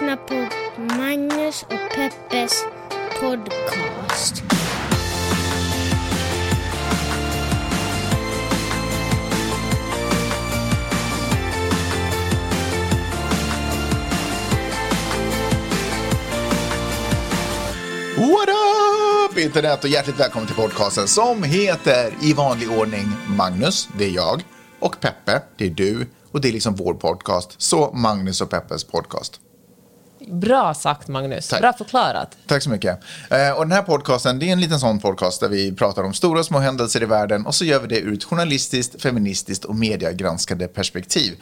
lyssnar på Magnus och Peppes podcast. What up internet och hjärtligt välkommen till podcasten som heter i vanlig ordning Magnus, det är jag, och Peppe, det är du och det är liksom vår podcast. Så Magnus och Peppes podcast. Bra sagt Magnus, Tack. bra förklarat. Tack så mycket. Eh, och den här podcasten, det är en liten sån podcast där vi pratar om stora och små händelser i världen och så gör vi det ur ett journalistiskt, feministiskt och mediegranskande perspektiv.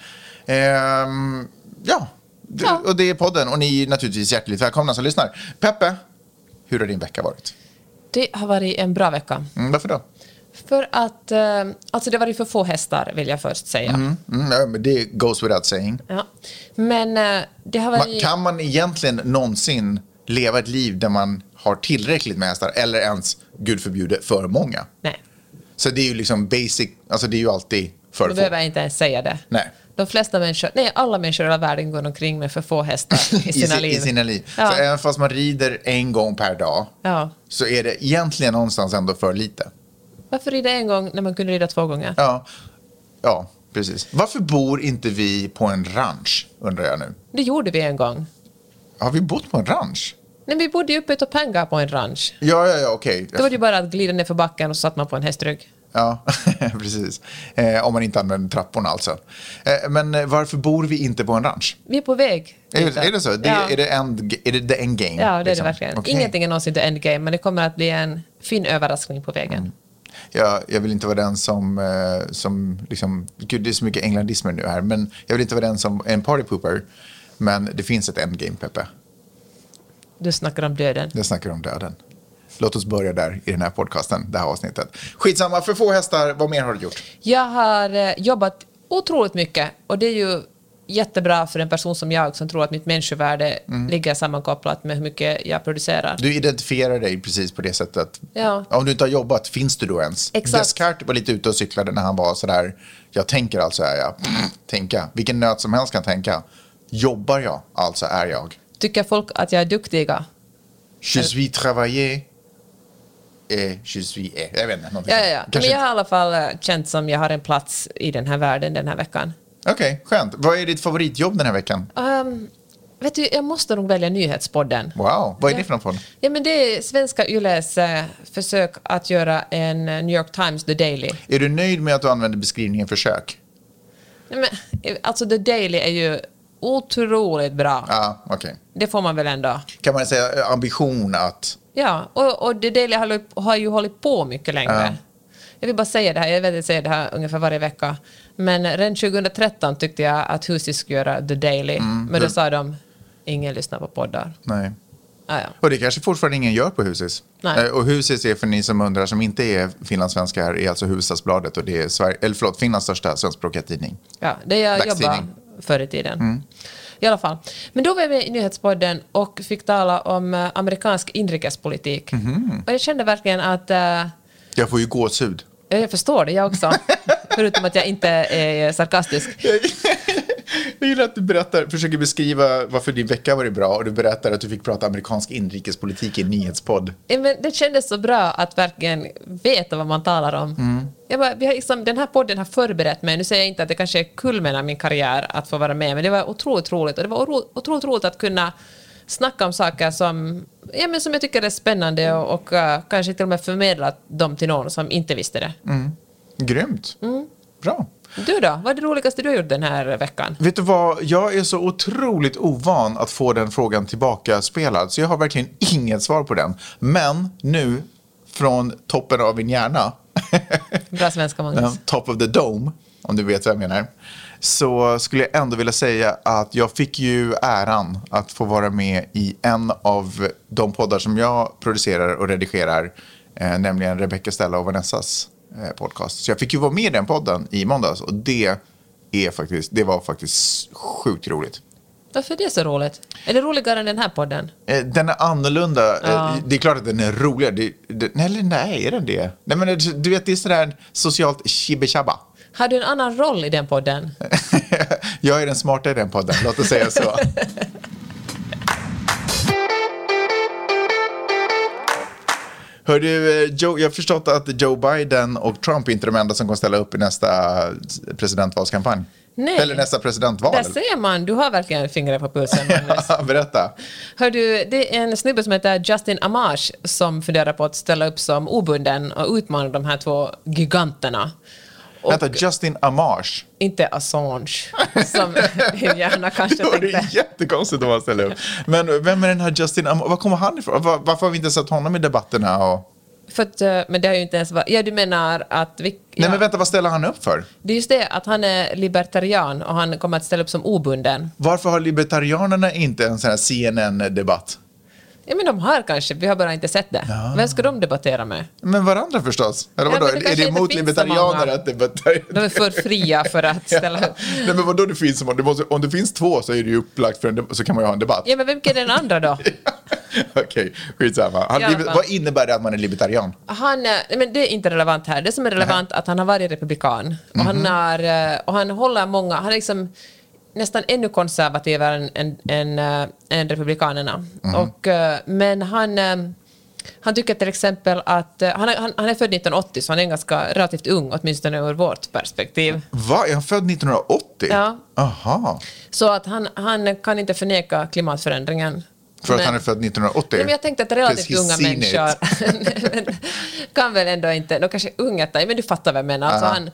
Ehm, ja, det, Ja. och det är podden och ni är naturligtvis hjärtligt välkomna som lyssnar. Peppe, hur har din vecka varit? Det har varit en bra vecka. Mm, varför då? För att, eh, alltså det har varit för få hästar vill jag först säga. Mm, men det goes without saying. Ja. Men eh, det har varit... kan man egentligen någonsin leva ett liv där man har tillräckligt med hästar eller ens, gud förbjude, för många? Nej, Så det är ju liksom basic, alltså det är ju alltid för få. behöver jag inte ens säga det. Nej. De flesta människor, nej alla människor i hela världen går omkring med för få hästar i sina si- liv. I sina liv. Ja. Så även fast man rider en gång per dag Ja. så är det egentligen någonstans ändå för lite. Varför rida en gång när man kunde rida två gånger? Ja, ja precis. Varför bor inte vi på en ranch, undrar jag nu. Det gjorde vi en gång. Har vi bott på en ranch? Nej, vi bodde ju uppe i Topanga på en ranch. Ja, ja, ja, okej. Då var det ju bara att glida ner för backen och så satt man på en hästrygg. Ja, precis. Eh, om man inte använder trapporna alltså. Eh, men eh, varför bor vi inte på en ranch? Vi är på väg. Är, är det så? Det, Ja. är, det end, är det the end game? Ja, det är liksom? det verkligen. Okej. Ingenting är någonsin the endgame, men det kommer att bli en fin överraskning på vägen. Mm. Jag, jag vill inte vara den som, eh, som liksom, gud det är så mycket englandismer nu här, men jag vill inte vara den som är en party pooper. Men det finns ett endgame, Peppe. Du snackar om döden. Jag snackar om döden. Låt oss börja där i den här podcasten, det här avsnittet. Skitsamma, för få hästar, vad mer har du gjort? Jag har eh, jobbat otroligt mycket och det är ju jättebra för en person som jag som tror att mitt människovärde Mm. ligger sammankopplat med hur mycket jag producerar. Du identifierar dig precis på det sättet. Ja. Om du inte har jobbat, finns du då ens? Exakt. Descartes var lite ute och cyklade när han var sådär, jag tänker alltså är jag. Tänka, vilken nöt som helst kan tänka. Jobbar jag, alltså är jag. Tycker folk att jag är duktiga? Je suis travaillé et je suis. Jag vet inte, Ja, ja, ja. Men jag har i alla fall eh, känt som jag har en plats i den här världen den här veckan. Okej, skönt. Vad är ditt favoritjobb den här veckan? Um, vet du, jag måste nog välja Nyhetspodden. Wow, vad är det för någon podd? Ja, men det är svenska Yles eh, försök att göra en eh, New York Times The Daily. Är du nöjd med att du använder beskrivningen försök? Nej, men, eh, alltså The Daily är ju otroligt bra. Ja, okej. Det får man väl ändå. Kan man säga ambition att... Ja, och, och The Daily har, har ju hållit på mycket längre. Ja. Jag vill bara säga det här, jag vet att jag säger det här ungefär varje vecka. Men redan 2013 tyckte jag att Husis skulle göra The Daily. Mm, men då sa de, ingen lyssnar på poddar. Nej. Ah, ja. Och det kanske fortfarande ingen gör på Husis. Nej. Eh, Och Husis är för ni som undrar, som inte är finlandssvenskar, är alltså Hufvudstadsbladet och det är Sverige, eller förlåt, Finlands största svenskspråkiga tidning. Ja, det jag jobbade förr i tiden. I alla fall. Men då var jag med i Nyhetspodden och fick tala om eh, amerikansk inrikespolitik. Och jag kände verkligen att... eh, Jag får ju gåshud. Jag förstår det, jag också. Förutom att jag inte är sarkastisk. Jag gillar att du berättar, försöker beskriva varför din vecka varit bra och du berättar att du fick prata amerikansk inrikespolitik i en nyhetspodd. Eh, Men det kändes så bra att verkligen veta vad man talar om. Jag bara, vi har liksom, den här podden har förberett mig. Nu säger jag inte att det kanske är kulmen av min karriär att få vara med, men det var otroligt roligt. Och det var otroligt roligt att kunna snacka om saker som, ja, men som jag tycker är spännande och, och eh, kanske till och med förmedla dem till någon som inte visste det. Grymt. Bra. Du då? Vad är det roligaste du har gjort den här veckan? Vet du vad, jag är så otroligt ovan att få den frågan tillbaka spelad så jag har verkligen inget svar på den. Men nu, från toppen av min hjärna, Bra svenska, Magnus. Top of the dome, om du vet vad jag menar. Så skulle jag ändå vilja säga att jag fick ju äran att få vara med i en av de poddar som jag producerar och redigerar, eh, nämligen Rebecca Stella och Vanessas eh, podcast. Så jag fick ju vara med i den podden i måndags och det, är faktiskt, det var faktiskt sjukt roligt. Varför är det så roligt? Är det roligare än den här podden? Eh, Den är annorlunda. Eh, Ja. Det är klart att den är roligare. Det, det, nej, eller nej, är den det? Nej, men du vet, det är sådär socialt shibbe har du en annan roll i den podden? jag är den smarta i den podden, låt oss säga så. Hör du, eh, Joe, jag har förstått att Joe Biden och Trump är inte de enda som kommer ställa upp i nästa presidentvalskampanj. Nej. Eller nästa presidentval. Där ser man, du har verkligen fingret på pulsen. ja, berätta. Hör du, det är en snubbe som heter Justin Amash som funderar på att ställa upp som obunden och utmana de här två giganterna. Och Vänta, Justin Amash. inte Assange, som din hjärna kanske Ja, det är tänkte. jättekonstigt om man ställer upp. Men vem är den här Justin Amash? Var kommer han ifrån? Var, varför har vi inte sett honom i debatterna? Och... För att, eh, men det har ju inte ens varit... Ja, du menar att... Vi, ja, Nej, men vänta, vad ställer han upp för? Det är just det att han är libertarian och han kommer att ställa upp som obunden. Varför har libertarianerna inte en sån här CNN-debatt? Ja, men de har kanske, vi har bara inte sett det. Vem ska de debattera med? Men varandra förstås. Eller Ja, vadå? men det är det emot libertarianer att debattera? De är för fria för att ställa upp. Nej, men vadå det finns så många? Måste, om det finns två så är det ju upplagt för en så kan man ju ha en debatt. Ja, men vem är den andra då? Okej, skitsamma. Han, fall. vad innebär det att man är libertarian? Han, eh, men det är inte relevant här. Det som är relevant är att han har varit republikan. Och, han, har, eh, och han håller många... Han är liksom nästan ännu konservativare än, än, än, eh, än republikanerna. Och, eh, men han... eh, Han tycker till exempel att... Han är, han, han är född 1980, så han är ganska relativt ung, åtminstone ur vårt perspektiv. Va? Är han född 1980? Ja. Aha. Så att han, han kan inte förneka klimatförändringen. För att Men- han är född 1980? Ja, men jag tänkte att relativt unga människor kan väl ändå inte, de kanske unga, men du fattar vad jag menar. Alltså han,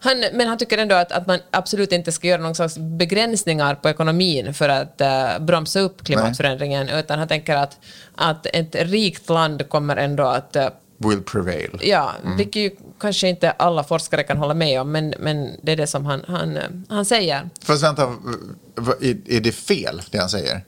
han, men han tycker ändå att, att man absolut inte ska göra någon slags begränsningar på ekonomin för att uh, bromsa upp klimatförändringen, utan han tänker att, att ett rikt land kommer ändå att uh, Will prevail. Ja, Mm. vilket ju kanske inte alla forskare kan hålla med om, men, men det är det som han, han, eh, han säger. Fast vänta, är det fel det han säger?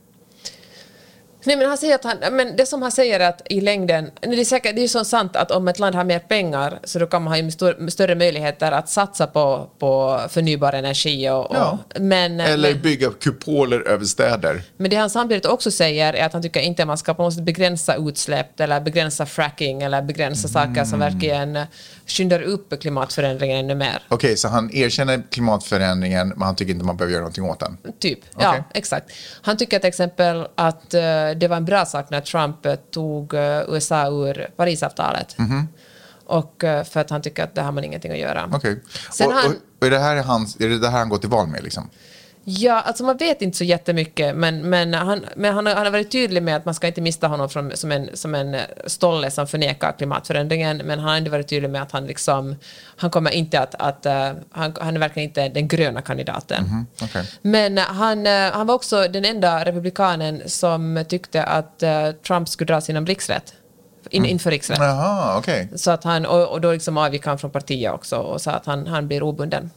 Nej, men han säger att han, men det som han säger är att i längden, det är, säkert, det är ju så sant att om ett land har mer pengar så då kan man ha ju stor, större möjligheter att satsa på, på förnybar energi och, Ja. och men, Eller men, bygga kupoler över städer? men det han samtidigt också säger är att han tycker inte att man ska på något sätt begränsa utsläpp eller begränsa fracking eller begränsa saker som Mm. verkligen skyndar upp klimatförändringen ännu mer. Okej, så han erkänner klimatförändringen men han tycker inte man behöver göra någonting åt den? Typ, Okej. ja, exakt. Han tycker till exempel att eh, det var en bra sak när Trump eh, tog eh, USA ur Parisavtalet. Och eh, för att han tycker att det har man ingenting att göra. Okej. Sen Och, och, och är, det här hans, är det det här han går till val med? Liksom? Ja, alltså man vet inte så jättemycket, men, men, han, men han, har, han har varit tydlig med att man ska inte mista honom från, som, en, som en eh, stolle som förnekar klimatförändringen, men han har ändå varit tydlig med att han liksom, han kommer inte att, att eh, han, han är verkligen inte den gröna kandidaten. okej. Men han, eh, han var också den enda republikanen som tyckte att eh, Trump skulle dra sina blixträtt in, inför riksrätt. Jaha, okej. Så att han, och, och då liksom avgick han från partiet också och sa att han, han blir obunden.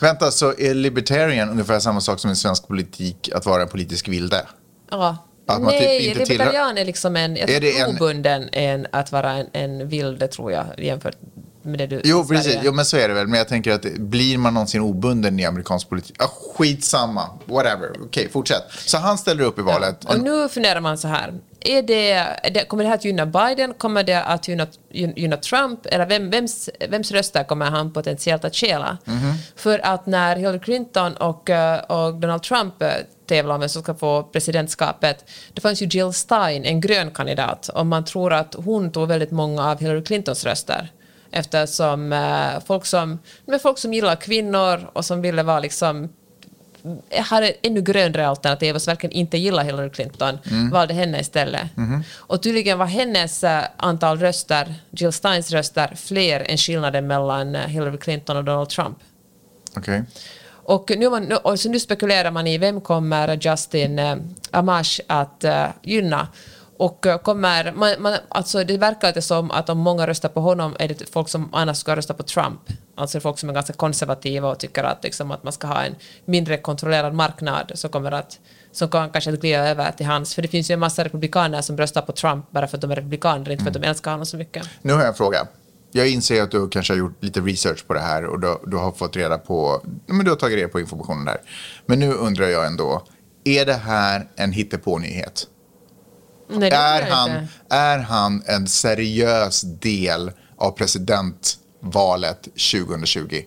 Vänta, så är libertarian ungefär samma sak som i svensk politik att vara en politisk vilde? Ja. Att man typ Nej, tillhör- libertarian är liksom en... Jag Är det en- obunden än att vara en, en vilde, tror jag, jämfört med det du... Jo, Sverige. precis. Jo, men så är det väl. Men jag tänker att blir man någonsin obunden i amerikansk politik? Ah, skitsamma. Whatever. Okej, fortsätt. Så han ställer upp i valet. Och nu funderar man så här. Är det, kommer det här att gynna Biden? Kommer det att gynna, gyn- gynna Trump? Eller vem, vems, vems röster kommer han potentiellt att stjäla? Mhm. För att när Hillary Clinton och, eh, och Donald Trump eh, tävlar om vem som ska få presidentskapet, det fanns ju Jill Stein, en grön kandidat, och man tror att hon tog väldigt många av Hillary Clintons röster eftersom eh, folk, som, men folk som gillar kvinnor och som ville vara liksom har ett ännu grönare alternativ och som verkligen inte gillar Hillary Clinton valde henne istället. Och tydligen var hennes eh, antal röster, Jill Steins röster, fler än skillnaden mellan eh, Hillary Clinton och Donald Trump. Okej. Och nu, man, nu- och så nu spekulerar man i vem kommer Justin eh, Amash att gynna. Och eh, kommer, man, man, alltså det verkar inte som att om många röstar på honom är det folk som annars ska rösta på Trump. Alltså folk som är ganska konservativa och tycker att, liksom, att man ska ha en mindre kontrollerad marknad som kommer att som kan kanske att glida över till hans. För det finns ju en massa republikaner som röstar på Trump bara för att de är republikaner, inte för att de älskar honom så mycket. Nu har jag en fråga. Jag inser att du kanske har gjort lite research på det här och du, du har fått reda på, men du har tagit reda på informationen där. Men nu undrar jag ändå, är det här en hittepånyhet? Nej, Är han, inte. är han en seriös del av presidentvalet 2020?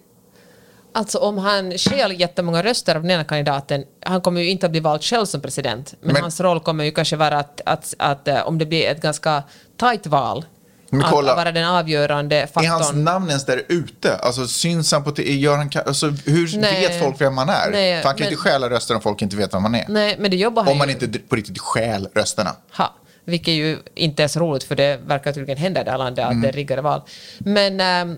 Alltså om han stjäl jättemånga röster av den ena kandidaten, han kommer ju inte att bli vald själv som president, men, Men- hans roll kommer ju kanske vara att, att, att, eh, om det blir ett ganska tajt val, att, kolla. att vara den avgörande Är hans faktorn. namn ens där ute? Alltså syns han på... Gör han, alltså, hur Nej. vet folk vem han är? Nej, För han kan men- inte stjäla röster om folk inte vet vem han är. Nej, men det jobbar han Om man ju. inte på riktigt stjäl rösterna. Ha, vilket ju inte är så roligt för det verkar tydligen hända i det här landet att Mm. det är riggade val. Men, ehm,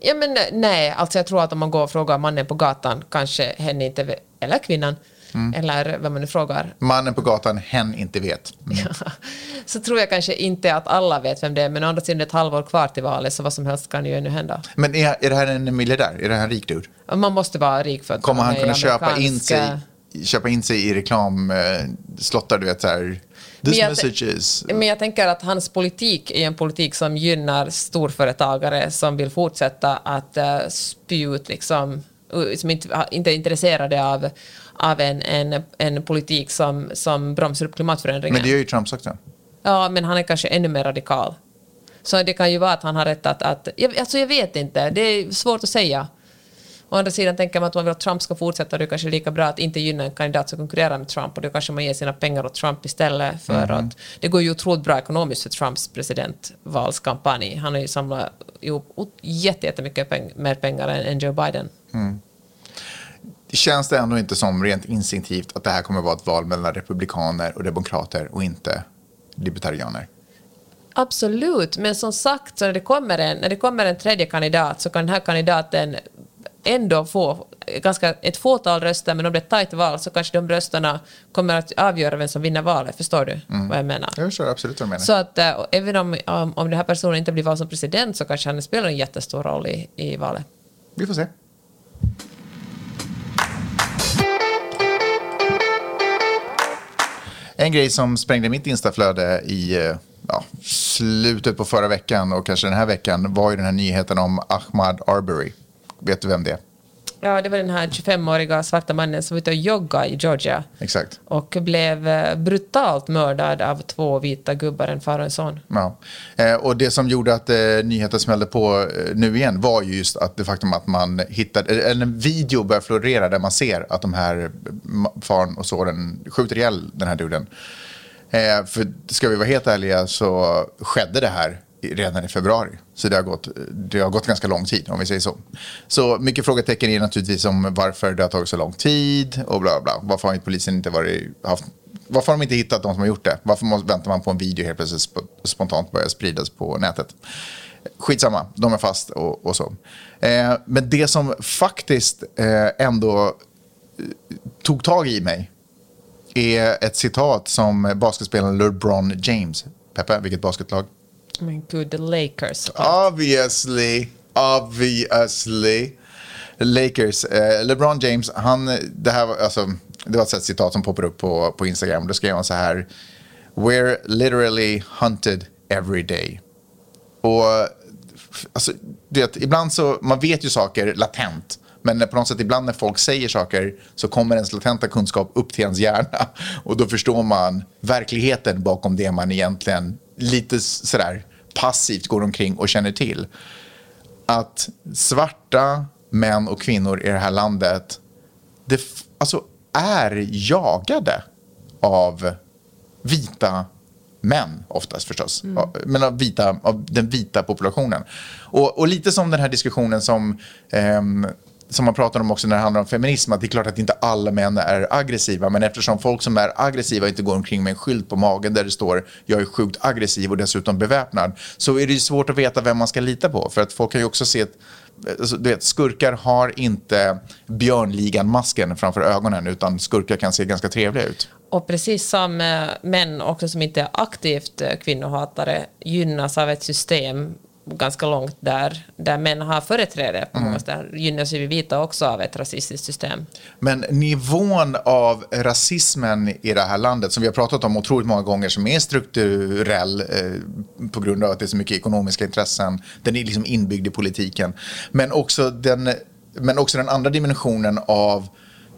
ja, men nej, alltså jag tror att om man går och frågar mannen på gatan, kanske hen inte eller kvinnan, Mm. eller vem man nu frågar, Mannen på gatan hen inte vet. Mm. så tror jag kanske inte att alla vet vem det är, men å andra sidan är det ett halvår kvar till valet, så vad som helst kan ju ännu hända. Men är, är det här en miljardär? Är det här en rik dude? Man måste vara rik för att Kommer han kunna köpa in, sig, köpa in sig i reklamslottar, du vet så här... Men jag is... Men jag tänker att hans politik är en politik som gynnar storföretagare som vill fortsätta att uh, spy ut, liksom, som inte, inte är intresserade av, av en, en, en politik som, som bromsar upp klimatförändringen. Men det gör ju Trump också. Ja, men han är kanske ännu mer radikal. Så det kan ju vara att han har rätt att... att jag, alltså jag vet inte, det är svårt att säga. Å andra sidan tänker man att man vill att Trump ska fortsätta, det är kanske lika bra att inte gynna en kandidat som konkurrerar med Trump och då kanske man ger sina pengar åt Trump istället för att... Det går ju otroligt bra ekonomiskt för Trumps presidentvalskampanj. Han har ju samlat ihop jättemycket peng, mer pengar än, än Joe Biden. Känns det ändå inte som rent instinktivt att det här kommer vara ett val mellan republikaner och demokrater och inte libertarianer? Absolut, men som sagt, så när det, kommer en, när det kommer en tredje kandidat så kan den här kandidaten ändå få ganska ett fåtal röster, men om det är ett tajt val så kanske de rösterna kommer att avgöra vem som vinner valet. Förstår du vad jag menar? Jag förstår absolut vad du menar. Så att äh, även om, om, om den här personen inte blir vald som president så kanske han spelar en jättestor roll i, i valet. Vi får se. En grej som sprängde mitt instaflöde i eh, ja, slutet på förra veckan och kanske den här veckan var ju den här nyheten om Ahmad Arbery. Vet du vem det är? Ja, det var den här 25-åriga svarta mannen som var ute och joggade i Georgia Exakt. och blev eh, brutalt mördad av två vita gubbar, en far och en son. Ja. Eh, och det som gjorde att eh, nyheten smällde på nu igen var ju just att det faktum att man hittade, en video börjar florera där man ser att de här faren och sonen skjuter ihjäl den här duden. Eh, för ska vi vara helt ärliga så skedde det här redan i februari. Så det har, gått, det har gått ganska lång tid om vi säger så. Så mycket frågetecken är naturligtvis om varför det har tagit så lång tid och bla bla. Varför har polisen inte varit, haft, varför har de inte hittat de som har gjort det? Varför måste, väntar man på en video helt plötsligt sp- spontant börjar spridas på nätet? Skitsamma, de är fast och, och så. Eh, men det som faktiskt eh, ändå eh, tog tag i mig är ett citat som basketspelaren LeBron James. Peppe, vilket basketlag? Men gud, the Lakers. Obviously, obviously. Lakers. Eh, LeBron James, han, det här var, alltså, det var ett citat som poppar upp på, på Instagram. Då skrev han så här. We're literally hunted every day. Och alltså, vet, ibland så, man vet ju saker latent. Men på något sätt ibland när folk säger saker så kommer ens latenta kunskap upp till ens hjärna. Och då förstår man verkligheten bakom det man egentligen lite sådär passivt går omkring och känner till. Att svarta män och kvinnor i det här landet det alltså, är jagade av vita män oftast förstås. Ja, Men av, vita, av den vita populationen. Och, och lite som den här diskussionen som, ehm, som man pratar om också när det handlar om feminism. Att det är klart att inte alla män är aggressiva. Men eftersom folk som är aggressiva inte går omkring med en skylt på magen där det står jag är sjukt aggressiv och dessutom beväpnad. Så är det ju svårt att veta vem man ska lita på. För att folk kan ju också se att Alltså, du vet, skurkar har inte björnligan-masken framför ögonen utan skurkar kan se ganska trevliga ut. Och precis som eh, män också som inte är aktivt eh, kvinnohatare gynnas av ett system ganska långt där, där män har företräde på många ställen, gynnas ju vi vita också av ett rasistiskt system. Men nivån av rasismen i det här landet som vi har pratat om otroligt många gånger som är strukturell eh, på grund av att det är så mycket ekonomiska intressen. Den är liksom inbyggd i politiken. Men också den, men också den andra dimensionen av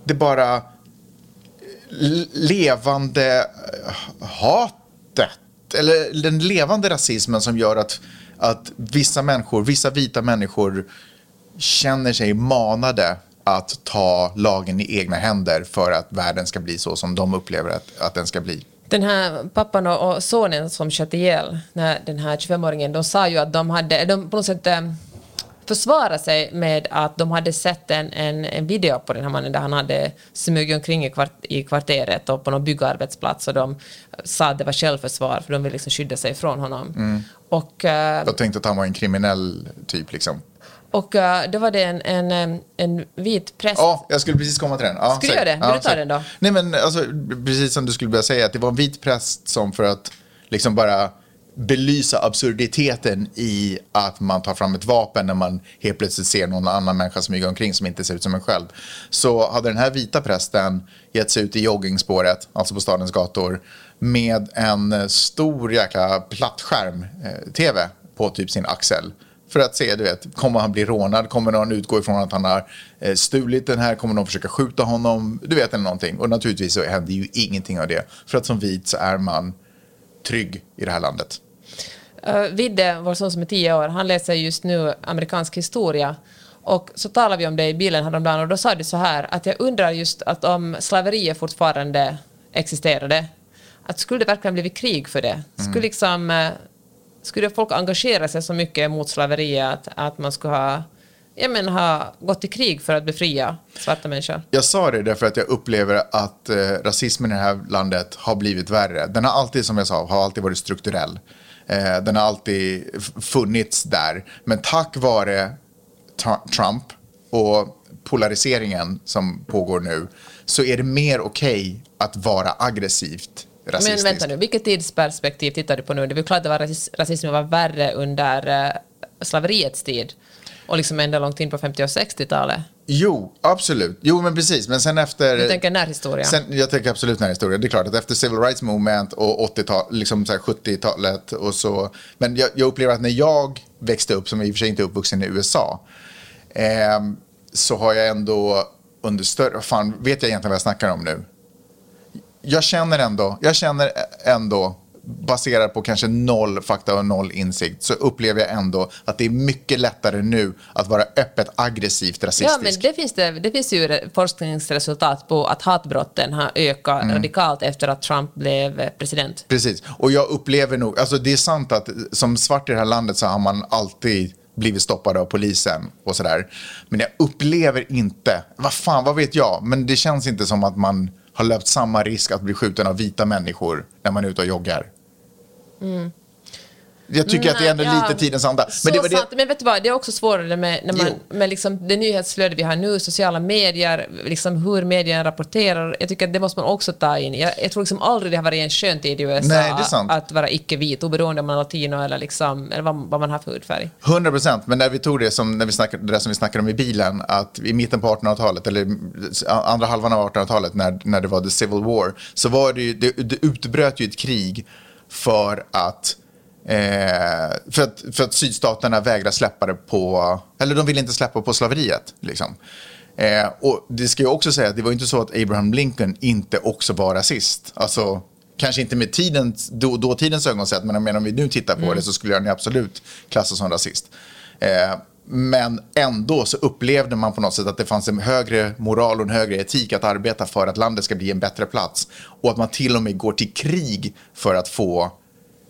det bara l- levande eh, hatet. Eller den levande rasismen som gör att, att vissa människor, vissa vita människor känner sig manade att ta lagen i egna händer för att världen ska bli så som de upplever att, att den ska bli. Den här pappan och, sonen som sköt ihjäl den här 25-åringen, de sa ju att de hade, de på något sätt eh, försvara sig med att de hade sett en, en, en video på den här mannen där han hade smugit omkring i, kvart, i kvarteret och på någon byggarbetsplats och de sa att det var självförsvar för de ville liksom skydda sig från honom. Mm. Och, eh, Jag tänkte att han var en kriminell typ liksom. och eh, då var det en, en, en vit präst Ja, jag skulle precis komma till den. Ja, Skulle göra det? Vill Ja, du ta säg. den då? Nej, men alltså, precis som du skulle börja säga, att det var en vit präst som för att liksom bara belysa absurditeten i att man tar fram ett vapen när man helt plötsligt ser någon annan människa smyga omkring som inte ser ut som en själv. Så hade den här vita prästen gett sig ut i joggingspåret, alltså på stadens gator, med en stor jäkla plattskärm-tv eh, på typ sin axel. För att se, du vet, kommer han bli rånad? Kommer någon utgå ifrån att han har eh, stulit den här? Kommer någon försöka skjuta honom? Du vet, eller någonting. Och naturligtvis så händer ju ingenting av det. För att som vit så är man trygg i det här landet. Uh, Vidde, vår son som är tio år, han läser just nu amerikansk historia. Och så talade vi om det i bilen häromdagen och då sa du så här att jag undrar just att om slaveriet fortfarande existerade, att skulle det verkligen blivit krig för det? Skulle liksom... eh, skulle folk engagera sig så mycket mot slaveriet att, att man skulle ha, ja, men, ha gått till krig för att befria svarta människor? Jag sa det därför att jag upplever att eh, rasismen i det här landet har blivit värre. Den har alltid, som jag sa, har alltid varit strukturell. Eh, den har alltid funnits där. Men tack vare Tr- Trump och polariseringen som pågår nu så är det mer okej att vara aggressivt rasistisk. Men vänta nu, vilket tidsperspektiv tittar du på nu? Det är klart att rasismen var värre under eh, slaveriets tid och liksom ända långt in på 50 och 60-talet. Jo, absolut. Jo, men precis. Men sen efter... Du tänker närhistoria? Sen, jag tänker absolut närhistoria. Det är klart att efter Civil Rights Movement och 80-tal, liksom så här 70-talet och så. Men jag, jag upplever att när jag växte upp, som i och för sig inte är uppvuxen i USA, ehm, så har jag ändå under större... Fan, vet jag egentligen vad jag snackar om nu? Jag känner ändå, jag känner ändå baserat på kanske noll fakta och noll insikt så upplever jag ändå att det är mycket lättare nu att vara öppet aggressivt rasistisk. Ja, men det finns, det, det finns ju re- forskningsresultat på att hatbrotten har ökat Mm. radikalt efter att Trump blev eh, president. Precis, och jag upplever nog, alltså det är sant att som svart i det här landet så har man alltid blivit stoppad av polisen och sådär. Men jag upplever inte, vad fan, vad vet jag, men det känns inte som att man har löpt samma risk att bli skjuten av vita människor när man är ute och joggar. Jag tycker att det är ändå Nej, ja, lite tidens anda. Men det var sant, det, men vet du vad, det är också svårare med, när man, Jo. med liksom det nyhetsflöde vi har nu, sociala medier, liksom hur medierna rapporterar. Jag tycker att det måste man också ta in. Jag, jag tror liksom aldrig det har varit en skön tid i USA Nej, att vara icke-vit, oberoende om man är latino eller, liksom, eller vad, vad man har för hudfärg. 100 procent, men när vi tog det som, när vi snackade, det där som vi snackade om i bilen, att i mitten på 1800-talet, eller andra halvan av 1800-talet, när, när det var the civil war, så var det ju, det, det utbröt ju ett krig för att, eh, för att, för att sydstaterna vägrade släppa det på, eller de ville inte släppa på slaveriet. Liksom. Eh, och det ska jag också säga att det var inte så att Abraham Lincoln inte också var rasist. Alltså, kanske inte med tidens, då, dåtidens ögonsätt, men jag menar, om vi nu tittar på det så skulle han ju absolut klassas som rasist. Eh, men ändå så upplevde man på något sätt att det fanns en högre moral och en högre etik att arbeta för att landet ska bli en bättre plats. Och att man till och med går till krig för att få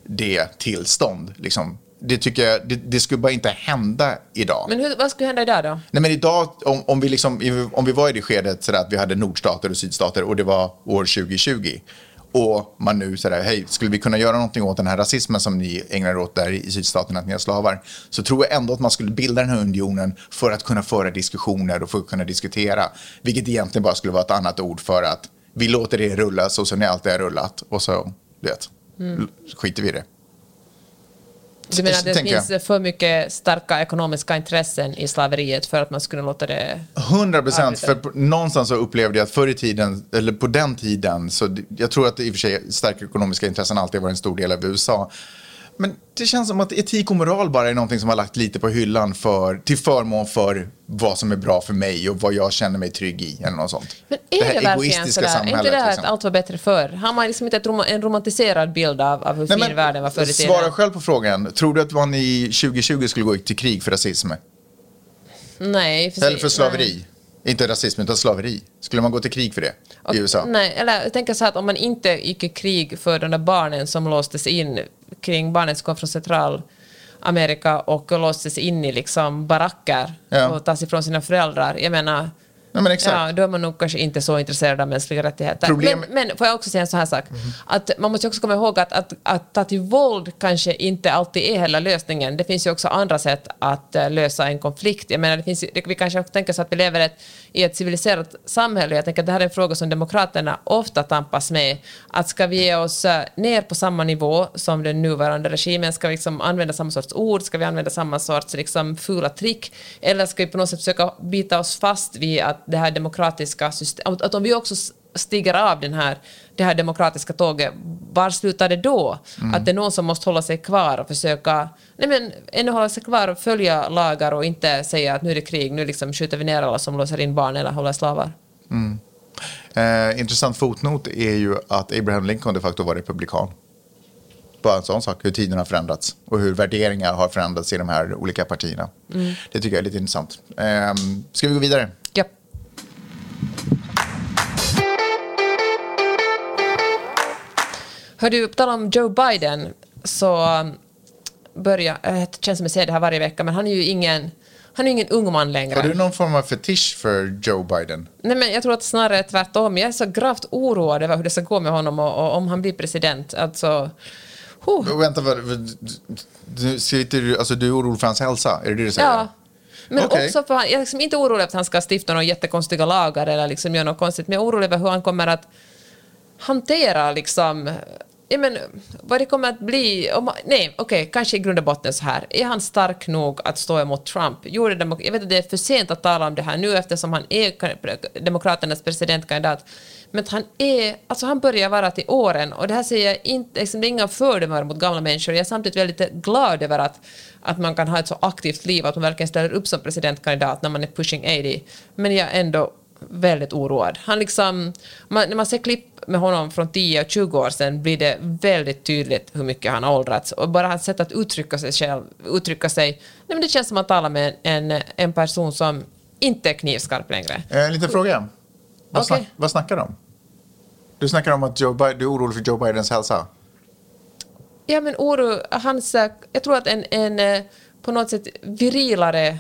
det tillstånd. Liksom. Det tycker jag, det, det skulle bara inte hända idag. Men hur, vad skulle hända idag då? Nej men idag, om, om, vi liksom, om vi var i det skedet sådär att vi hade nordstater och sydstater och det var år 2020 och man nu sådär, hej, skulle vi kunna göra någonting åt den här rasismen som ni ägnar åt där i sydstaterna, att ni har slavar, så tror jag ändå att man skulle bilda den här unionen för att kunna föra diskussioner och för att kunna diskutera, vilket egentligen bara skulle vara ett annat ord för att vi låter det rulla så som ni alltid har rullat och så, vet, skiter vi i det. Du menar att det tänker jag. finns för mycket starka ekonomiska intressen i slaveriet för att man skulle låta det... 100 procent. För någonstans så upplevde jag att förr i tiden, eller på den tiden, så jag tror att i och för sig starka ekonomiska intressen alltid var en stor del av USA. Men det känns som att etik och moral bara är någonting som har lagt lite på hyllan för, till förmån för vad som är bra för mig och vad jag känner mig trygg i. Eller något sånt. Men är det, här verkligen egoistiska sådär? Är inte det här liksom. att allt var bättre förr? Har man liksom inte ett rom- en romantiserad bild av, av hur Nej, fin men världen var förr i tiden? Svara själv på frågan. Tror du att man i 2020 skulle gå till krig för rasism? Nej, för, Eller för slaveri? Inte rasism, utan slaveri. Skulle man gå till krig för det Och- i USA? Nej, eller jag tänker så här att om man inte gick i krig för de där barnen som låstes in kring barnen som kom från Centralamerika och låstes in i liksom baracker Ja. och tas ifrån sina föräldrar. Jag menar, Nej, men exakt. Ja, då är man nog kanske inte så intresserad av mänskliga rättigheter. Problem- Men, men får jag också säga en sån här sak, att man måste också komma ihåg att, att, att ta till våld kanske inte alltid är hela lösningen. Det finns ju också andra sätt att eh, lösa en konflikt. Jag menar, det finns, vi kanske tänker så att vi lever ett, i ett civiliserat samhälle. Jag tänker att det här är en fråga som Demokraterna ofta tampas med. Att ska vi ge oss eh, ner på samma nivå som den nuvarande regimen? Ska vi liksom använda samma sorts ord? Ska vi använda samma sorts liksom, fula trick? Eller ska vi på något sätt försöka bita oss fast vid att det här demokratiska systemet, att om vi också stiger av den här, det här demokratiska tåget, var slutar det då? Att det är någon som måste hålla sig kvar och försöka, nej men ännu hålla sig kvar och följa lagar och inte säga att nu är det krig, nu liksom skjuter vi ner alla som låser in barn eller håller slavar. Eh, intressant fotnot är ju att Abraham Lincoln de facto var republikan. Bara en sån sak, hur tiden har förändrats och hur värderingar har förändrats i de här olika partierna. Det tycker jag är lite intressant. Eh, ska vi gå vidare? Hör du, på tal om Joe Biden, så um, börjar, eh, det känns som jag säger det här varje vecka, men han är ju ingen, han är ingen ung man längre. Har du någon form av fetisch för Joe Biden? Nej, men jag tror att snarare tvärtom. Jag är så gravt oroad över hur det ska gå med honom och, och om han blir president. Alltså, huh. Vänta, du, sitter, alltså, du är orolig för hans hälsa? Är det det du säger? Ja. Men Okej. också för jag är liksom inte orolig att han ska stifta några jättekonstiga lagar eller liksom göra något konstigt, men jag är orolig över hur han kommer att hantera liksom ja, men, vad det kommer att bli... Om, nej, okej, kanske i grund och botten så här. Är han stark nog att stå emot Trump? Gjorde demok- jag vet att det är för sent att tala om det här nu eftersom han är Demokraternas presidentkandidat. Men att han är... Alltså han börjar vara till åren och det här säger jag inte... Liksom, det är inga fördomar mot gamla människor. Jag är samtidigt väldigt glad över att, att man kan ha ett så aktivt liv, att man verkligen ställer upp som presidentkandidat när man är pushing 80. Men jag är ändå väldigt oroad. Han liksom, man, när man ser klipp med honom från 10 och 20 år sedan blir det väldigt tydligt hur mycket han har åldrats. Och bara hans sätt att uttrycka sig själv, uttrycka sig, nej men det känns som att tala med en, en person som inte är knivskarp längre. Eh, En liten fråga. Vad, Okej. snack, vad snackar du om? Du snackar om att Joe Biden, du är orolig för Joe Bidens hälsa. Ja men oro, hans, eh, jag tror att en, en eh, på något sätt virilare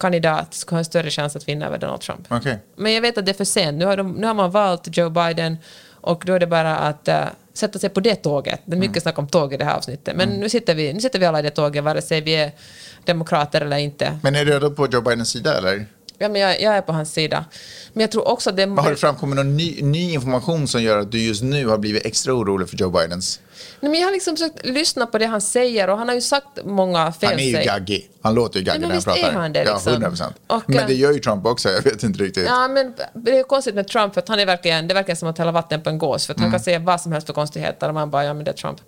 kandidat skulle ha en större chans att vinna över Donald Trump. Okej. Men jag vet att det är för sent. Nu har, de, nu har man valt Joe Biden och då är det bara att eh, sätta sig på det tåget. Det är mycket snack om tåg i det här avsnittet. Men nu, sitter vi, nu sitter vi alla i det tåget, vare sig vi är demokrater eller inte. Men är du redo på Joe Bidens sida eller? Ja, men jag, jag är på hans sida. Men jag tror också att det... Har det framkommit någon ny, ny information som gör att du just nu har blivit extra orolig för Joe Bidens? Nej, men jag har liksom försökt lyssna på det han säger och han har ju sagt många fel. Han är ju gaggig. Han låter ju gaggig när han pratar. är han det, liksom. Ja, 100 procent. Och, Men eh, det gör ju Trump också, jag vet inte riktigt. Ja, men det är konstigt med Trump, för att han är verkligen, det verkar som att hälla vatten på en gås, för att Mm. han kan säga vad som helst för konstigheter och man bara, ja men det är Trump.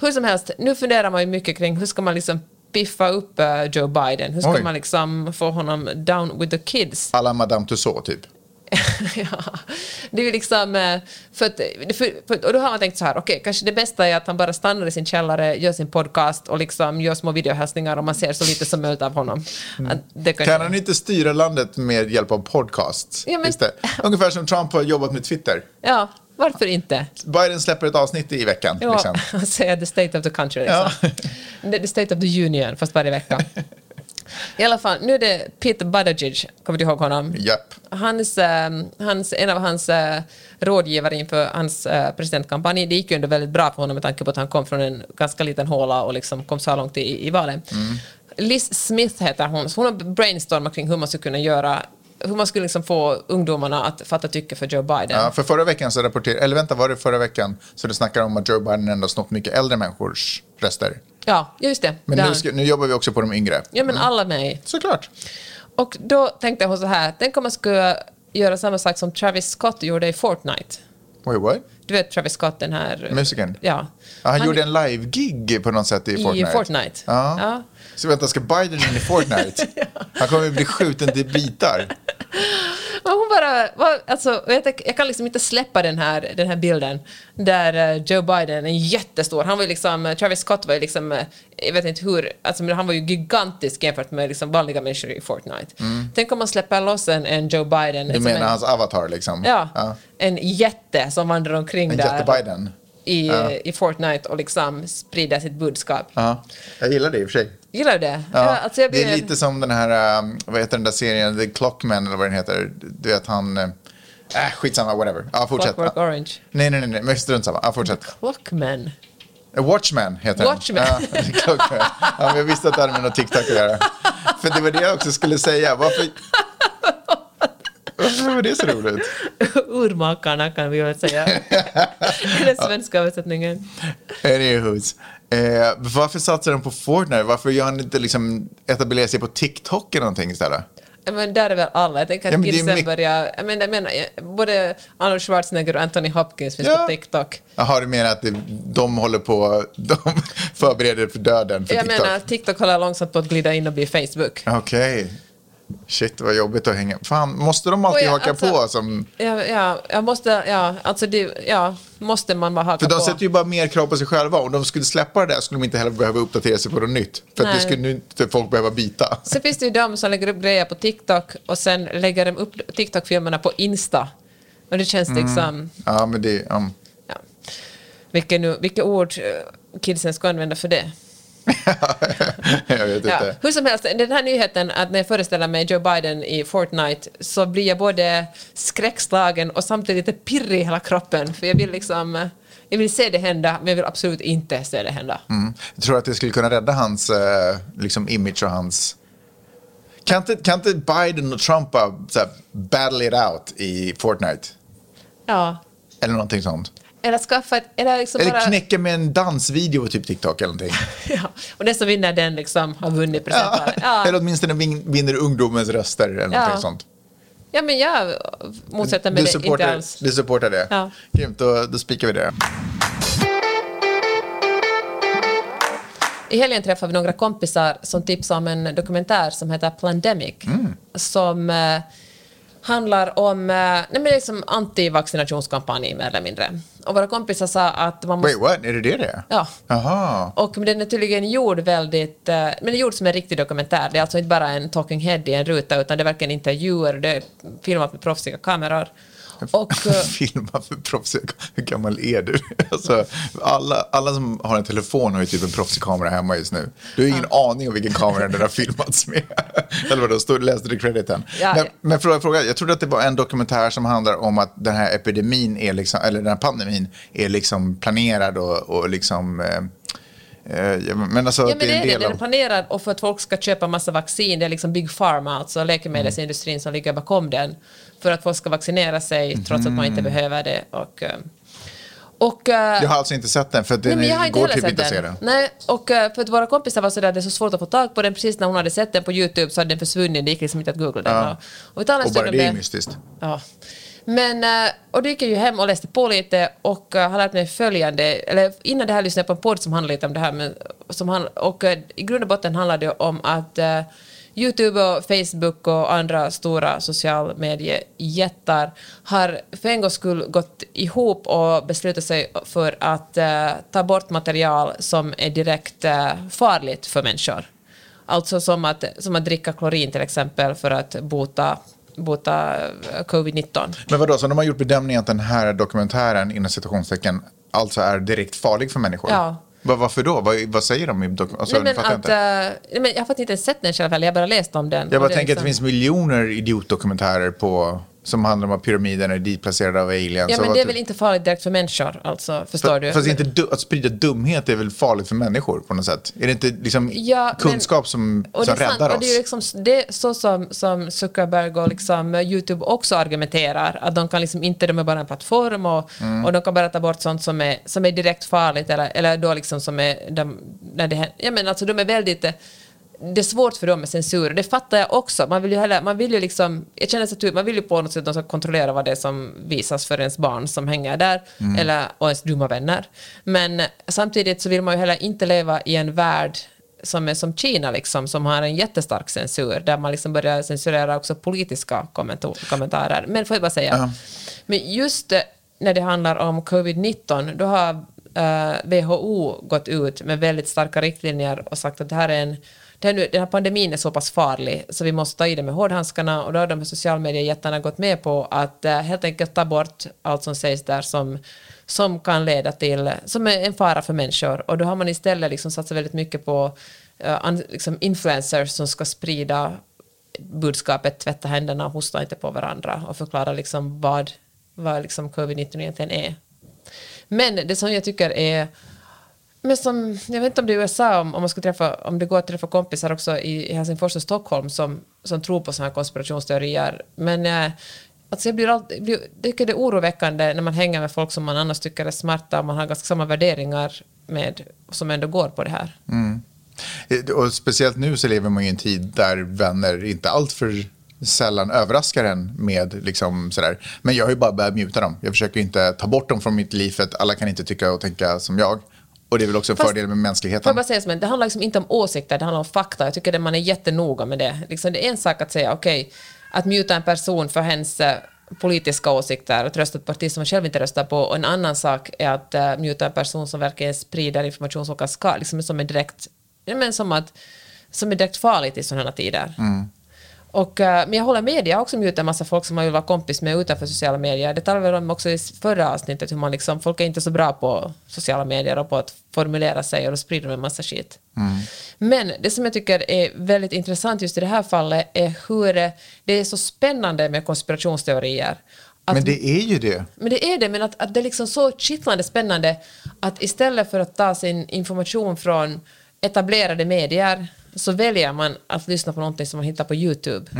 Hur som helst, nu funderar man ju mycket kring hur ska man liksom piffa upp eh, Joe Biden? Hur ska Oj. man liksom få honom down with the kids? Alla Madame Tussauds typ. ja, det är liksom... eh, För att, för, för, och då har man tänkt så här, okej, kanske det bästa är att han bara stannar i sin källare, gör sin podcast och liksom gör små videohälsningar och man ser så lite som möjligt av honom. Att det kanske- Kan han inte styra landet med hjälp av podcast? Ja, men-? Ungefär som Trump har jobbat med Twitter. Ja, varför inte? Biden släpper ett avsnitt i veckan. Ja, Liksom. han säger the state of the country. Liksom. The, the state of the union, fast varje vecka. I alla fall, nu är det Pete Buttigieg, kommer du ihåg honom? Japp. Hans, eh, hans, en av hans eh, rådgivare inför hans eh, presidentkampanj, det gick ju ändå väldigt bra för honom med tanke på att han kom från en ganska liten håla och liksom kom så långt i, i valen. Liz Smith heter hon, så hon har brainstormat kring hur man skulle kunna göra hur man skulle liksom få ungdomarna att fatta tycke för Joe Biden. Ja, för förra veckan så rapporterade, eller vänta, var det förra veckan? Så det snackar om att Joe Biden ändå snott mycket äldre människors röster. Ja, just det. Men nu, ska, nu jobbar vi också på de yngre. Ja, men alla med. Såklart. Och då tänkte hon så här, tänk om man skulle göra samma sak som Travis Scott gjorde i Fortnite. Wait, what? Du vet Travis Scott, den här... Musikern? Ja. Ja, han, gjorde en live-gig på något sätt i Fortnite. Fortnite. Ja. Ja. Så vänta, ska Biden in i Fortnite? Han kommer ju bli skjuten till bitar. Hon bara, var, alltså, jag, jag kan liksom inte släppa den här, den här bilden där eh, Joe Biden är jättestor. Han var liksom, eh, Travis Scott var ju liksom, eh, jag vet inte hur, alltså, han var ju gigantisk jämfört med liksom vanliga människor i Fortnite. Tänk om man släpper loss en, en Joe Biden. Mm. Du som menar en, hans avatar liksom? Ja, ja. en jätte som vandrar omkring En där jätte-Biden? I, Ja. i Fortnite och liksom sprider sitt budskap. Ja, jag gillar det i och för sig. Gillar du det? Ja. alltså jag Det är blir- lite som den här, um, vad heter den där serien, The Clockman eller vad den heter. Du vet han, äh, skitsamma, whatever. Ja, fortsätt. Clockwork Orange. Nej, nej, nej, nej, men strunt samma. Ja, fortsätt. Clockman. A Watchman heter Watchmen. den. Ja, Clockman. ja, jag visste att det hade med något TikTok att göra. För det var det jag också skulle säga. Varför, varför var det så roligt? Urmakarna kan vi väl säga. Den svenska översättningen. Anywho's. Eh, varför satsar de på Fortnite? Varför gör han inte liksom etablera sig på TikTok eller någonting istället? Ja, Men där är väl alla. Jag tänker Ja, att är kidsen mycket- börjar... Jag menar, jag menar, jag- både Arnold Schwarzenegger och Anthony Hopkins finns Ja. på TikTok. Jaha, du menar att de håller på, de förbereder för döden för Jag TikTok? menar, TikTok håller långsamt på att glida in och bli Facebook. Okej. Shit, vad jobbigt att hänga. Fan, måste de alltid jag- haka alltså- på? Som, Ja, ja, jag måste... Ja, alltså det, ja, måste man bara haka för de på. sätter ju bara mer krav på sig själva. Om de skulle släppa det där skulle de inte heller behöva uppdatera sig på något nytt. För det skulle inte folk behöva byta. Sen finns det ju de som lägger upp grejer på TikTok och sen lägger de upp TikTok-filmerna på Insta. Och det känns Mm. liksom... Ja, men det... Um, Ja. Vilka, nu, vilka ord eh, kidsen ska använda för det? jag vet Ja, inte. hur som helst, den här nyheten att när jag föreställer mig Joe Biden i Fortnite så blir jag både skräckslagen och samtidigt lite pirrig i hela kroppen. För jag vill liksom... Jag vill se det hända, men jag vill absolut inte se det hända. Mm. Jag tror att det skulle kunna rädda hans eh, liksom image och hans... Kan inte, kan inte Biden och Trump så battle it out i Fortnite? Ja. Eller någonting sånt. Eller skaffa ett... Eller, liksom Eller bara, knäcka med en dansvideo på typ TikTok eller någonting. ja. Och den som vinner den liksom har vunnit presenten. Ja. Eller åtminstone vin, vinner ungdomens röster eller någonting Ja. sånt. ja, men jag motsätter mig det inte alls. du supportar det? Ja. Grymt, då, då spikar vi det. I helgen träffade vi några kompisar som tipsade om en dokumentär som heter Plandemic. Mm. Som eh, handlar om eh, nej men liksom antivaccinationskampanj mer eller mindre. Och våra kompisar sa att man måste... Wait, what? Är det det det är? Ja. Jaha. Och den är tydligen gjord väldigt... eh, Men den är gjord som en riktig dokumentär. Det är alltså inte bara en talking head i en ruta, utan det är verkligen intervjuer, det är filmat med proffsiga kameror. Och... eh, Filma för proffsiga Hur gammal är du? Alltså, alla, alla som har en telefon har ju typ en proffsig kamera hemma just nu. Du har ingen aning om vilken kamera den har filmats med. Eller vadå, stod, läste du crediten? Ja. Men, men fråga, fråga, jag trodde att det var en dokumentär som handlar om att den här epidemin, är liksom, eller den här pandemin, är liksom planerad och, och liksom... Eh, men alltså, Ja, men det är en det. del Den planerad och för att folk ska köpa massa vaccin. Det är liksom Big Pharma, alltså läkemedelsindustrin som ligger bakom den. För att folk ska vaccinera sig trots att man inte Mm. behöver det. Och, eh, och, eh, Jag har alltså inte sett den, för den Nej, jag går typ inte att se den. Nej, och för att våra kompisar var sådär, det är så svårt att få tag på den. Precis när hon hade sett den på YouTube så hade den försvunnit. Det gick liksom inte att googla den. Ja. Och, och Och bara det är det. mystiskt. Ja. Men, eh, och då gick jag ju hem och läste på lite och eh, har lärt mig följande, eller innan det här lyssnade jag på en podd som handlade lite om det här, men, som han, och eh, i grund och botten handlar det om att Youtube och Facebook och andra stora socialmediejättar har för en gångs skull gått ihop och beslutat sig för att eh, ta bort material som är direkt eh, farligt för människor. Alltså som att, som att dricka klorin till exempel för att bota, bota eh, covid-19. Men vadå, så de har gjort bedömningen att den här dokumentären, inom citationstecken, alltså är direkt farlig för människor? Ja. Va- varför då? Vad, vad säger de i dokumentären? Alltså, nej, men fattar jag att, inte. eh, nej, men jag har inte ens sett den själv heller, jag har bara läst om den. Jag bara tänker att det liksom- finns miljoner idiotdokumentärer på, som handlar om att pyramiderna är ditplacerade av aliens. Ja, men det är väl inte farligt direkt för människor, alltså, förstår du? Fast inte du, att sprida dumhet är väl farligt för människor på något sätt? Är det inte liksom Ja, men- kunskap som, Och som det är sant, räddar och det är oss? liksom det är så som, som Zuckerberg och liksom eh, YouTube också argumenterar, att de kan liksom inte, de är bara en plattform och, Mm. och de kan bara ta bort sånt som är, som är direkt farligt eller, eller då liksom som är, de, när det, hän- ja men alltså de är väldigt, eh, det är svårt för dem med censur, det fattar jag också. Man vill ju, heller, man vill ju liksom, jag känner så att man vill ju på något sätt att kontrollera vad det är som visas för ens barn som hänger där, Mm. eller, och ens dumma vänner. Men samtidigt så vill man ju heller inte leva i en värld som är som Kina, liksom, som har en jättestark censur, där man liksom börjar censurera också politiska kommentar- kommentarer. Men får jag bara säga, Ja. men just när det handlar om covid-19, då har eh, WHO gått ut med väldigt starka riktlinjer och sagt att det här är en den, den här pandemin är så pass farlig så vi måste ta i det med hårdhandskarna och då har de här sociala mediejättarna gått med på att eh, helt enkelt ta bort allt som sägs där som, som kan leda till, som är en fara för människor och då har man istället liksom satsat väldigt mycket på eh, an, liksom influencers som ska sprida budskapet tvätta händerna och hosta inte på varandra och förklara liksom vad, vad liksom covid-19 egentligen är. Men det som jag tycker är men som, jag vet inte om det är i USA, om, om, man ska träffa, om det går att träffa kompisar också i, Helsingfors och Stockholm som, som tror på sådana här konspirationsteorier. Men eh, alltså jag blir alltid, blir, tycker det är oroväckande när man hänger med folk som man annars tycker är smarta och man har ganska samma värderingar med, som ändå går på det här. Mm. Eh, och speciellt nu så lever man i en tid där vänner inte alltför sällan överraskar en med liksom sådär. Men jag har ju bara börjat muta dem. Jag försöker inte ta bort dem från mitt liv för att alla kan inte tycka och tänka som jag. Och det är väl också en Fast- fördel med Får jag mänskligheten. bara säga som det handlar liksom inte om åsikter, det handlar om fakta. Jag tycker att man är jättenoga med det. Liksom det är en sak att säga, okej, att muta en person för hennes eh, politiska åsikter, att rösta på ett parti som man själv inte röstar på, och en annan sak är att uh, muta en person som verkligen sprider information som kan ska, liksom som är direkt, men som att, som är direkt farligt i sådana tider. Och, eh, men jag håller med, jag har också mutat en massa folk som man vill vara kompis med utanför sociala medier. Det talade vi om också i förra avsnittet, hur man liksom, folk är inte så bra på sociala medier och på att formulera sig och då sprider de en massa skit. Men det som jag tycker är väldigt intressant just i det här fallet är hur eh, det är så spännande med konspirationsteorier. Att Men det är ju det. men det är det, men att, att det är liksom så kittlande spännande att istället för att ta sin information från etablerade medier så väljer man att lyssna på någonting som man hittar på YouTube.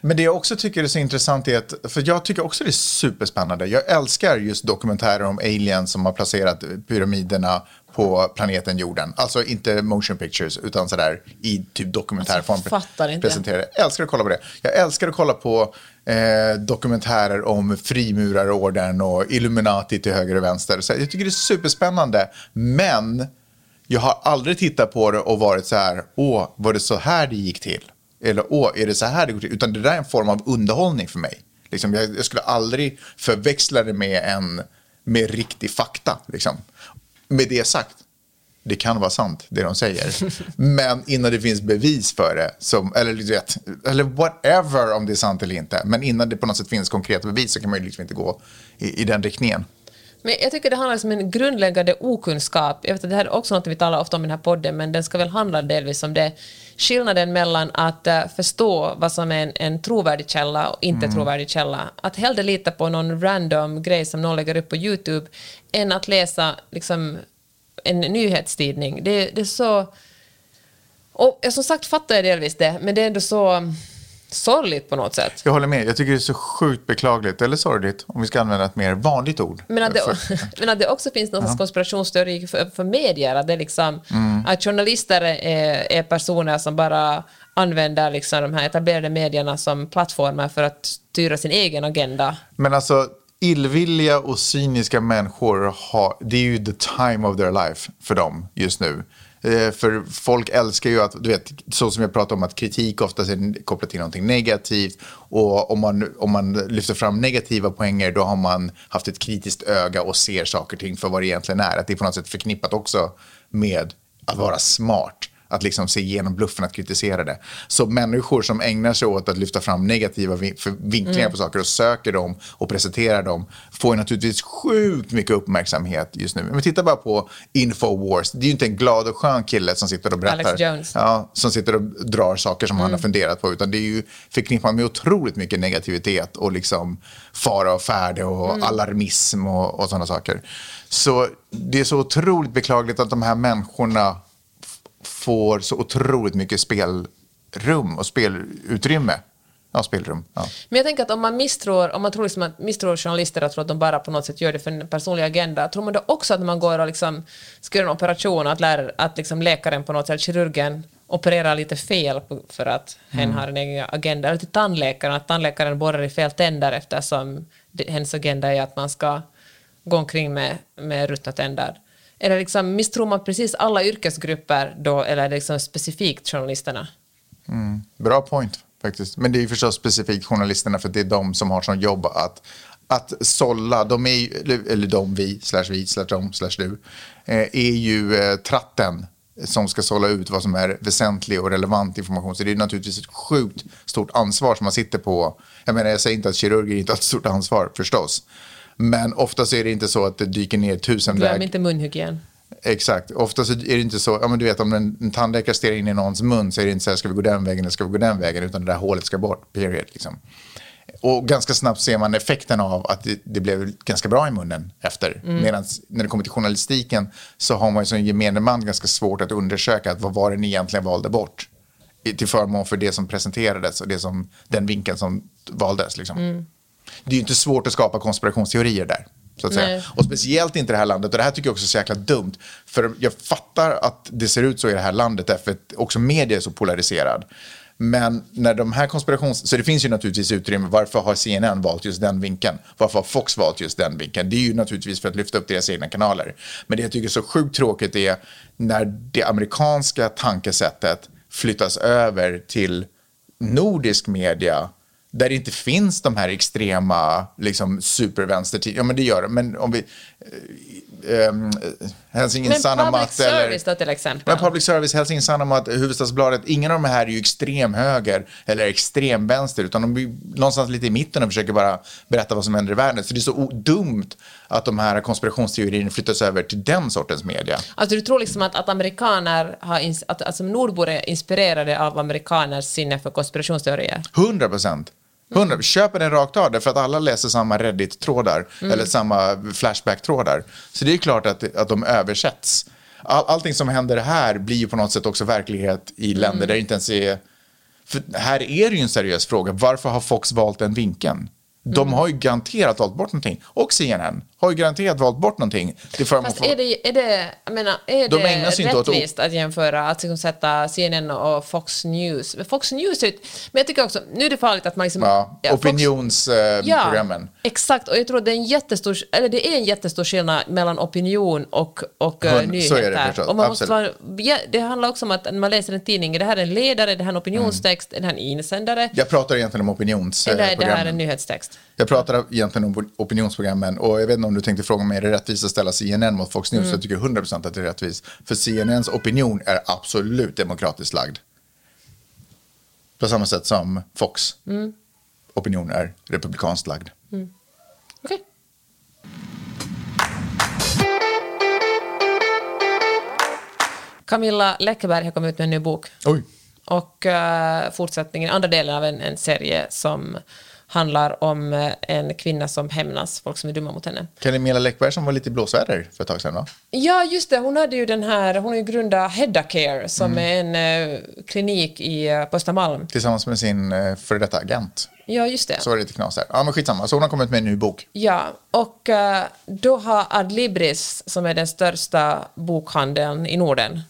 Men det jag också tycker är så intressant är att, för jag tycker också det är superspännande. Jag älskar just dokumentärer om aliens som har placerat pyramiderna på planeten jorden. Alltså inte motion pictures utan sådär i typ dokumentärform. Alltså, jag fattar inte. presenterade. Jag älskar att kolla på det. Jag älskar att kolla på eh, dokumentärer om frimurarorden och Illuminati till höger och vänster. Så jag tycker det är superspännande. Men jag har aldrig tittat på det och varit så här, åh, var det så här det gick till? Eller åh, är det så här det går till? Utan det där är en form av underhållning för mig. Liksom, jag, jag skulle aldrig förväxla det med en med riktig fakta. Liksom. Med det sagt, det kan vara sant det de säger. Men innan det finns bevis för det, som, eller, du vet, eller whatever om det är sant eller inte. Men innan det på något sätt finns konkreta bevis så kan man ju liksom inte gå i, i den riktningen. Men jag tycker det handlar om en grundläggande okunskap. Jag vet att det här är också något vi talar ofta om i den här podden, men den ska väl handla delvis om det. Skillnaden mellan att eh, förstå vad som är en, en trovärdig källa och inte trovärdig källa. Att hellre lita på någon random grej som någon lägger upp på YouTube än att läsa liksom, en nyhetstidning. Det, det är så... Och som sagt fattar jag delvis det, men det är ändå så mm, sorgligt på något sätt. Jag håller med. Jag tycker det är så sjukt beklagligt, eller sorgligt, om vi ska använda ett mer vanligt ord. Men att, det, men att det också finns någon sorts konspirationsteori för, för medier, att, det är liksom, Mm. att journalister är, är personer som bara använder liksom de här etablerade medierna som plattformar för att styra sin egen agenda. Men alltså, illvilliga och cyniska människor, har, det är ju the time of their life för dem just nu. Eh, för folk älskar ju att, du vet, så som jag pratade om att kritik ofta är kopplat till någonting negativt. Och om man, om man lyfter fram negativa poänger då har man haft ett kritiskt öga och ser saker och ting för vad det egentligen är. Att det är på något sätt förknippat också med att vara smart. Att liksom se igenom bluffen, att kritisera det. Så människor som ägnar sig åt att lyfta fram negativa vinklingar på saker och söker dem och presenterar dem får ju naturligtvis sjukt mycket uppmärksamhet just nu. Men titta bara på Infowars. Det är ju inte en glad och skön kille som sitter och berättar. Alex Jones. Ja, som sitter och drar saker som han har funderat på. Utan det är ju förknippat med otroligt mycket negativitet och liksom fara och färde och alarmism och, och sådana saker. Så det är så otroligt beklagligt att de här människorna får så otroligt mycket spelrum och spelutrymme. Ja, spelrum. Ja. Men jag tänker att om man misstror, om man tror liksom att misstror journalister och tror att de bara på något sätt gör det för en personlig agenda, tror man då också att när man går och liksom ska göra en operation, att, lära, att liksom läkaren på något sätt, kirurgen, opererar lite på- för att hen har en egen agenda, eller till tandläkaren, att tandläkaren borrar i fel tänder eftersom hens agenda är att man ska gå omkring med, med ruttna tänder. Eller liksom, misstror man precis alla yrkesgrupper då, eller är det liksom specifikt journalisterna? Mm. Bra point faktiskt. Men det är ju förstås specifikt journalisterna för det är de som har som jobb att, att sålla. De är ju, eller- de, vi, slash vi, slash de, slash du, eh, är ju eh, tratten som ska sålla ut vad som är väsentlig och relevant information. Så det är naturligtvis ett sjukt stort ansvar som man sitter på. Jag menar, jag säger inte att kirurger inte har ett stort ansvar förstås. Men ofta så är det inte så att det dyker ner tusen Glöm väg. inte munhygien. Exakt. Ofta så är det inte så, ja men du vet om en, en tandläkare stirrar in i någons mun så är det inte så här, ska vi gå den vägen eller ska vi gå den vägen, utan det där hålet ska bort, period. Liksom. Och ganska snabbt ser man effekten av att det, det blev ganska bra i munnen efter. Medan när det kommer till journalistiken så har man ju som gemene man ganska svårt att undersöka att vad var det ni egentligen valde bort. Till förmån för det som presenterades och det som, den vinkeln som valdes. Liksom. Det är ju inte svårt att skapa konspirationsteorier där. Så att säga. Nej. Och speciellt inte i det här landet. Och det här tycker jag också är så jäkla dumt. För jag fattar att det ser ut så i det här landet därför att också media är så polariserad. Men när de här konspirations... Så det finns ju naturligtvis utrymme. Varför har CNN valt just den vinkeln? Varför har Fox valt just den vinkeln? Det är ju naturligtvis för att lyfta upp deras egna kanaler. Men det jag tycker är så sjukt tråkigt är när det amerikanska tankesättet flyttas över till nordisk media där det inte finns de här extrema liksom, supervänstertid. Ja, men det gör det. Men om vi... Um, Helsingin Sanomat eller... service då till exempel? Men public service, Helsingin Sanomat, Hufvudstadsbladet, ingen av de här är ju extremhöger eller extremvänster, utan de är någonstans lite i mitten och försöker bara berätta vad som händer i världen. Så det är så dumt att de här konspirationsteorierna flyttas över till den sortens media. Alltså du tror liksom att, att amerikaner har, att alltså nordbor är inspirerade av amerikaners sinne för konspirationsteorier? 100 procent. 100. Köper den rakt av, därför att alla läser samma Reddit-trådar eller samma Flashback-trådar. Så det är klart att, att de översätts. All, allting som händer här blir ju på något sätt också verklighet i länder där det inte ens är... För här är det ju en seriös fråga. Varför har Fox valt den vinkeln? De har ju garanterat valt bort någonting. Och CNN har ju garanterat valt bort någonting. Till förmån Fast för- är det, är det, jag menar, är De det rättvist att jämföra, att liksom sätta CNN och Fox News? Men Fox News är men jag tycker också, nu är det farligt att man liksom... ja, ja, Fox- opinionsprogrammen. Ja, exakt. Och jag tror att det är en jättestor, eller det är en jättestor skillnad mellan opinion och, och eh, Hund- så nyheter. är det förstås, och man måste vara, ja, det handlar också om att när man läser en tidning, är det här en ledare, är det här en opinionstext, är det här en insändare, Jag pratar egentligen om eller är det här opinionsprogrammen. en nyhetstext? Jag pratar egentligen om opinionsprogrammen och jag vet inte om du tänkte fråga mig, är det rättvist att ställa CNN mot Fox News? Jag tycker 100% att det är rättvist. För CNNs opinion är absolut demokratiskt lagd. På samma sätt som Fox opinion är republikanskt lagd. Okej. Camilla Läckberg har kommit ut med en ny bok. Oj. Och eh, fortsättningen, andra delen av en, en serie som handlar om eh, en kvinna som hämnas, folk som är dumma mot henne. Camilla Läckberg som var lite i blåsväder för ett tag sedan va? Ja, just det. Hon hade ju den här, hon har ju grundat Hedda Care som är en eh, klinik i, eh, på Östermalm. Tillsammans med sin eh, före detta agent. Ja, just det. Så var det lite knas där. Ja men skitsamma, så hon har kommit med en ny bok. Ja, och eh, då har Adlibris, som är den största bokhandeln i Norden,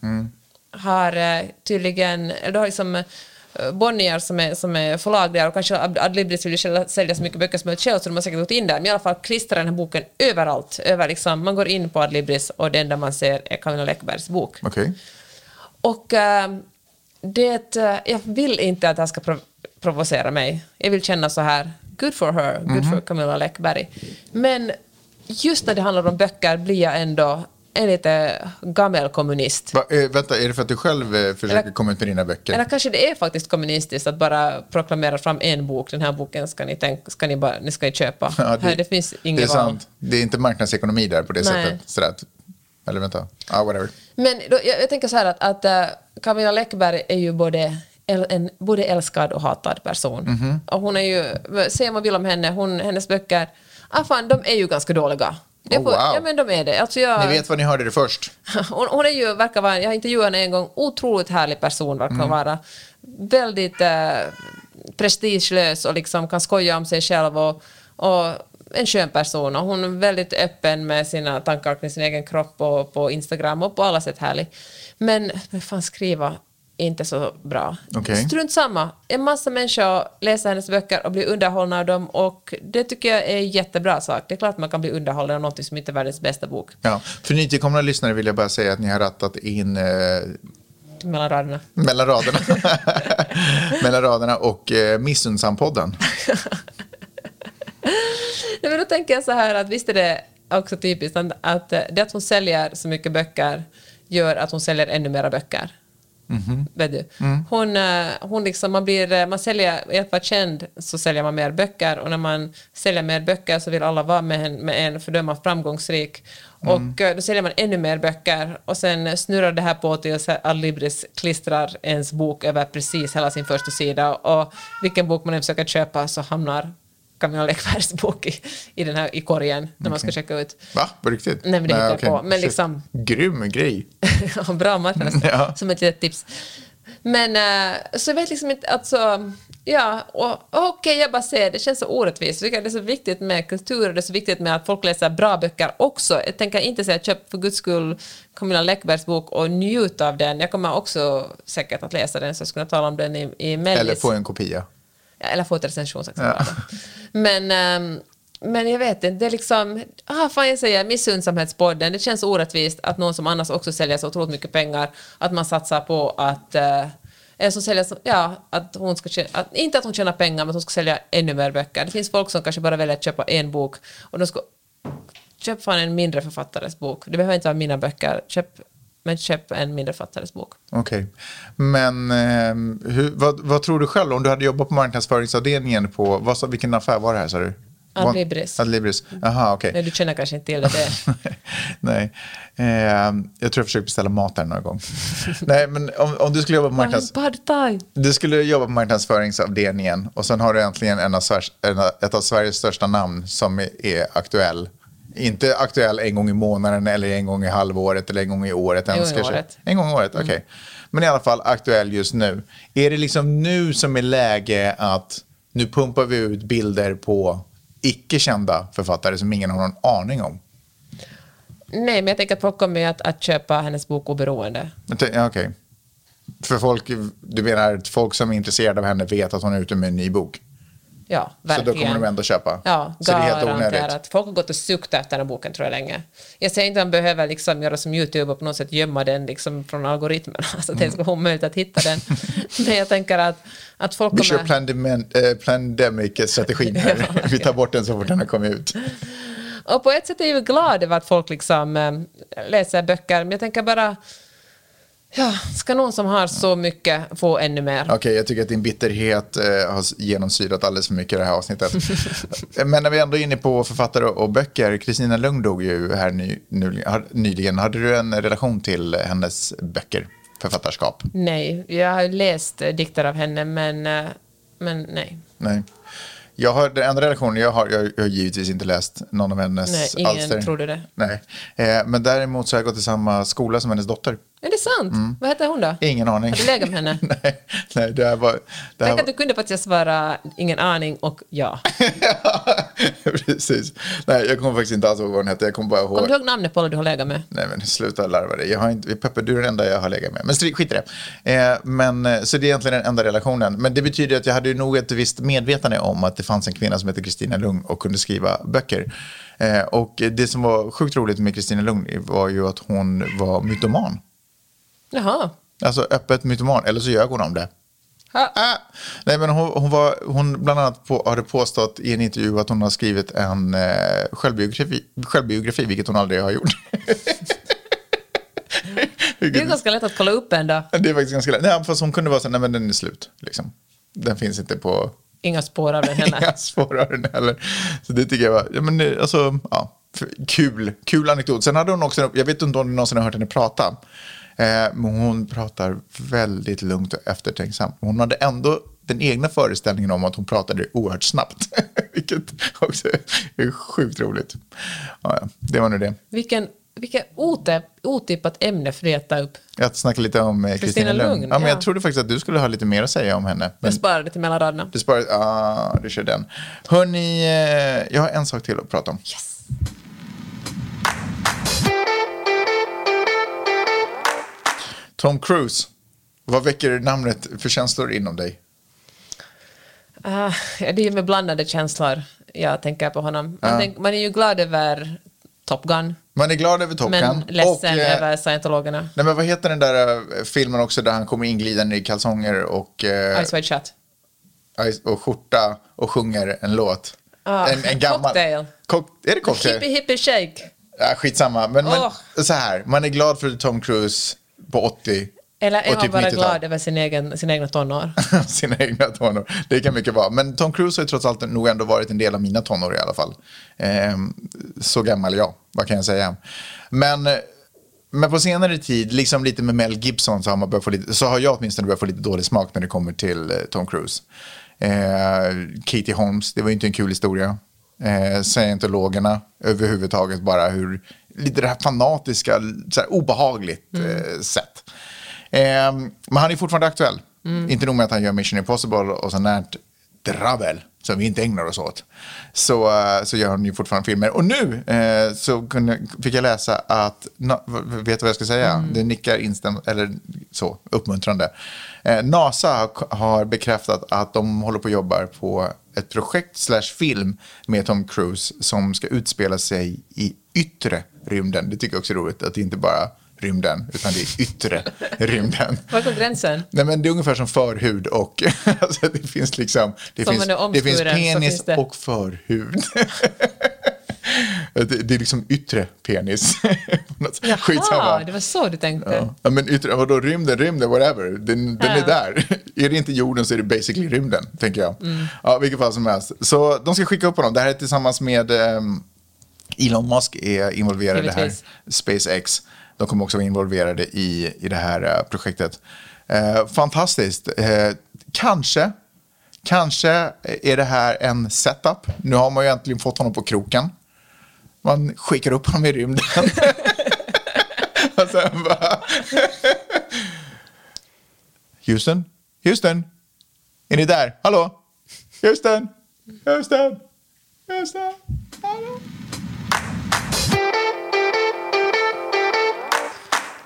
har eh, tydligen, eller då har liksom Bonnier som är, som är förlag där och kanske Ad- Adlibris vill ju sälja så mycket böcker som möjligt själv så de har säkert gått in där, men i alla fall klistrar den här boken överallt. Över liksom, man går in på Adlibris och det enda man ser är Camilla Läckbergs bok. Okej. Och eh, det, eh, jag vill inte att det här ska prov- provocera mig. Jag vill känna så här, good for her, good for Camilla Läckberg. Men just när det handlar om böcker blir jag ändå en lite gammelkommunist. Va, eh, vänta, är det för att du själv eh, försöker Eller- komma ut med dina böcker? Eller kanske det är faktiskt kommunistiskt att bara proklamera fram en bok. Den här boken ska ni, tänka, ska ni, bara, ni ska ni köpa. Ja, Här, det finns det är inget val. sant. Det är inte marknadsekonomi där på det Nej. sättet. Sådär. Eller vänta, ah, whatever. Men då, jag, jag tänker så här att, att äh, Camilla Läckberg är ju både, en både älskad och hatad person. Mhm. Och hon är ju, säger man vill om henne, hon, hennes böcker, ah fan, de är ju ganska dåliga. Det Oh, wow. Ja men de är det. Alltså jag, Ni vet vad ni hörde det först. hon, hon är ju, verkar vara, jag har intervjuat henne en gång, otroligt härlig person verkar Mm. vara. Väldigt äh, prestigelös och liksom kan skoja om sig själv och, och en skön person och hon är väldigt öppen med sina tankar kring sin egen kropp och på Instagram och på alla sätt härlig. Men vad fan skriva inte så bra. Okej. Strunt samma. En massa människor läser hennes böcker och blir underhållna av dem och det tycker jag är en jättebra sak. Det är klart man kan bli underhållen av något som inte är världens bästa bok. Ja. För nytillkomna lyssnare vill jag bara säga att ni har rattat in eh, Mellan raderna. mellan raderna, mellan raderna och eh, Missundsam-podden. Nej, men då tänker jag så här att visst är det också typiskt att, det att hon säljer så mycket böcker gör att hon säljer ännu mera böcker. Vet du? Hon, eh, hon liksom, man, blir, eh, man säljer, i att vara känd så säljer man mer böcker och när man säljer mer böcker så vill alla vara med en, med en för då är man framgångsrik. Och eh, då säljer man ännu mer böcker och sen snurrar det här på tills Adlibris klistrar ens bok över precis hela sin första sida och vilken bok man än försöker köpa så hamnar Camilla Läckbergs bok i, i, den här, i korgen när man ska checka ut. Va? På riktigt? Nej, men det hittar okej. på. Men liksom- Grym grej. Bra marknadsföring, Ja. som ett litet tips. Men eh, så jag vet liksom inte, alltså, ja, okej, jag bara säger det känns så orättvist. Jag tycker det är så viktigt med kultur och det är så viktigt med att folk läser bra böcker också. Jag tänker inte säga köp för guds skull Camilla Läckbergs bok och njut av den. Jag kommer också säkert att läsa den så jag skulle kunna tala om den i, i Mellis. Eller få en kopia. Ja, eller få ett recensionsexemplar. Men, ehm, men jag vet inte, det är liksom... Ah, fan jag säger missunnsamhetspodden. Det känns orättvist att någon som annars också säljer så otroligt mycket pengar, att man satsar på att... Uh, en som säljer, ja, att hon ska, tjä- att, inte att hon tjänar pengar, men att hon ska sälja ännu mer böcker. Det finns folk som kanske bara väljer att köpa en bok och de ska... Köp fan en mindre författares bok. Det behöver inte vara mina böcker. Köp, men köp en mindre författares bok. Okej. Men ehm, hur, vad, vad tror du själv om du hade jobbat på marknadsföringsavdelningen på, vad, vilken affär var det här sa du? Adlibris. Adlibris. Jaha, okej. Nej, du känner kanske inte till det. Nej, Ehm, jag tror jag försökte beställa mat där några gånger. Nej, men om, om du skulle jobba på marknads... Du skulle jobba på marknadsföringsavdelningen och sen har du äntligen en av en ett av Sveriges största namn som är, är aktuell. Inte aktuell en gång i månaden eller en gång i halvåret eller en gång i året. En gång i året. En gång i året, okej. Men i alla fall aktuell just nu. Är det liksom nu som är läge att nu pumpar vi ut bilder på icke-kända författare som ingen har någon aning om? Nej, men jag tänker att folk kommer att, att köpa hennes bok oberoende. Okej. För folk, du menar att folk som är intresserade av henne vet att hon är ute med en ny bok? Ja, Så verkligen. då kommer de ändå köpa? Ja, så det är helt onödigt? Folk har gått och suktat efter den här boken tror jag länge. Jag säger inte att man behöver liksom göra som YouTube och på något sätt gömma den liksom från algoritmerna så att det ska vara omöjligt att hitta den. Men jag tänker att, att folk Vi kör kommer... pandemi- äh, pandemic-strategin här. Vi tar bort den så fort den har kommit ut. Och på ett sätt är jag glad över att folk liksom eh, läser böcker, men jag tänker bara... Ja, ska någon som har så mycket få ännu mer? Okej, jag tycker att din bitterhet eh, har genomsyrat alldeles för mycket i det här avsnittet. Men när vi ändå är inne på författare och böcker, Kristina Lugn dog ju här ny, nyligen. Hade du en relation till hennes böcker, författarskap? Nej, jag har läst eh, dikter av henne, men, eh, men nej. Nej. Jag har, den enda relationen jag har, jag, jag har givetvis inte läst någon av hennes Nej, ingen alster. trodde det. Nej. Eh, men däremot så har jag gått i samma skola som hennes dotter. Är det sant? Vad heter hon då? Ingen aning. Har du legat med henne? nej, nej, det här var... Det här Tänk att du kunde faktiskt svara ingen aning och ja. Precis. Nej, jag kommer faktiskt inte alls ihåg vad hon hette. Jag kommer bara ihåg... Kommer du ihåg namnet på alla du har legat med? Nej, men sluta larva dig. Jag har inte... Peppe, du är den enda jag har legat med. Men skit i det. Eh, men, eh, så det är egentligen den enda relationen. Men det betyder att jag hade nog ett visst medvetande om att det fanns en kvinna som heter Kristina Lugn och kunde skriva böcker. Eh, och det som var sjukt roligt med Kristina Lugn var ju att hon var mytoman. Jaha. Alltså öppet mytoman, eller så ljög hon om det. Ha. Ah. Nej, men hon, hon, var, hon bland annat på, hade påstått i en intervju att hon har skrivit en eh, självbiografi, självbiografi, vilket hon aldrig har gjort. Det är ganska lätt att kolla upp en då. det är faktiskt ganska lätt. Nej, fast hon kunde vara så nej men den är slut. Liksom. Den finns inte på Inga spår av den heller. inga spår av den heller. Så det tycker jag var, ja men det- alltså, ja, kul, kul anekdot. Sen hade hon också, jag vet inte om du någonsin har hört henne prata. Eh, men hon pratar väldigt lugnt och eftertänksamt. Hon hade ändå den egna föreställningen om att hon pratade oerhört snabbt. Vilket också är sjukt roligt. Ja, ja, det var nu det. Vilken, vilket ote, otippat ämne för dig att ta upp. Jag snackade lite om eh, Kristina Lugn. Lugn, Ja, men ja. Jag trodde faktiskt att du skulle ha lite mer att säga om henne. Men Jag sparar det till mellan raderna. du sparar, ah, du kör den. Hörni, eh, jag har en sak till att prata om. Yes. Tom Cruise Vad väcker namnet för känslor inom dig? Uh, det är med blandade känslor jag tänker på honom. Man, ja. tänk, man är ju glad över Top Gun. Man är glad över Top Gun. Men ledsen och, eh, över scientologerna. Nej, men vad heter den där uh, filmen också där han kommer inglidande i kalsonger och... Uh, Ice White Shut. Och skjorta och sjunger en låt. Ah, en, en gammal... Cocktail. Cock, är det cocktail? Hippie Hippie Shake. Ja, skitsamma. Men, oh. men så här, man är glad för Tom Cruise på 80 eller är man typ bara glad över sin egen, sina egna tonår? sina egna tonår, det kan mycket vara. Men Tom Cruise har ju trots allt nog ändå varit en del av mina tonår i alla fall. Eh, så gammal jag, vad kan jag säga. Men, men på senare tid, liksom lite med Mel Gibson, så har, man få lite, så har jag åtminstone börjat få lite dålig smak när det kommer till eh, Tom Cruise. Eh, Katie Holmes, det var ju inte en kul historia. Eh, scientologerna överhuvudtaget, bara hur, lite det här fanatiska, så här obehagligt mm. eh, sätt. Eh, men han är fortfarande aktuell. Mm. Inte nog med att han gör Mission Impossible och sånt där drabbel som vi inte ägnar oss åt. Så, uh, så gör han ju fortfarande filmer. Och nu uh, så kunde, fick jag läsa att, na, vet du vad jag ska säga? Mm. Det nickar instäm, eller så, uppmuntrande. Uh, NASA har bekräftat att de håller på att jobba på ett projekt slash film med Tom Cruise som ska utspela sig i yttre rymden. Det tycker jag också är roligt, att det inte bara rymden, utan det är yttre rymden. Var går gränsen? Nej, men det är ungefär som förhud och alltså, det finns liksom, det, finns, det finns penis finns det... och förhud. Det, det, är liksom yttre penis. Jaha, Skitsamma. det var så du tänkte. Ja, men yttre, vadå rymden, rymden, whatever. Den, den ja. är där. Är det inte jorden så är det basically rymden, tänker jag. Mm. Ja, vilket fall som helst. Så de ska skicka upp honom. Det här är tillsammans med um, Elon Musk är involverad i det här. SpaceX. De kommer också vara involverade i, i det här uh, projektet. Uh, fantastiskt. Uh, kanske, kanske är det här en setup. Nu har man ju äntligen fått honom på kroken. Man skickar upp honom i rymden. Och sen bara... Houston? Houston? Är ni där? Hallå? Houston? Houston? Houston? Hallå?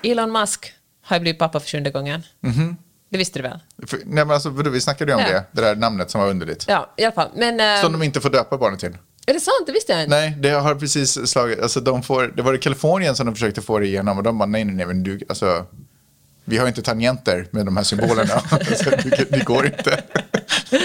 Elon Musk har blivit pappa för sjunde gången. Mm -hmm. Det visste du väl? För, nej, men alltså, vi snackade ju om ja. det, det där namnet som var underligt. Ja, i alla fall. Men, uh, som de inte får döpa barnet till. Är det sant? Det visste jag inte. Nej, det har precis slagit, alltså de får, det var i Kalifornien som de försökte få det igenom och de bara nej, nej, nej, men du, alltså, vi har inte tangenter med de här symbolerna, så det, det går inte.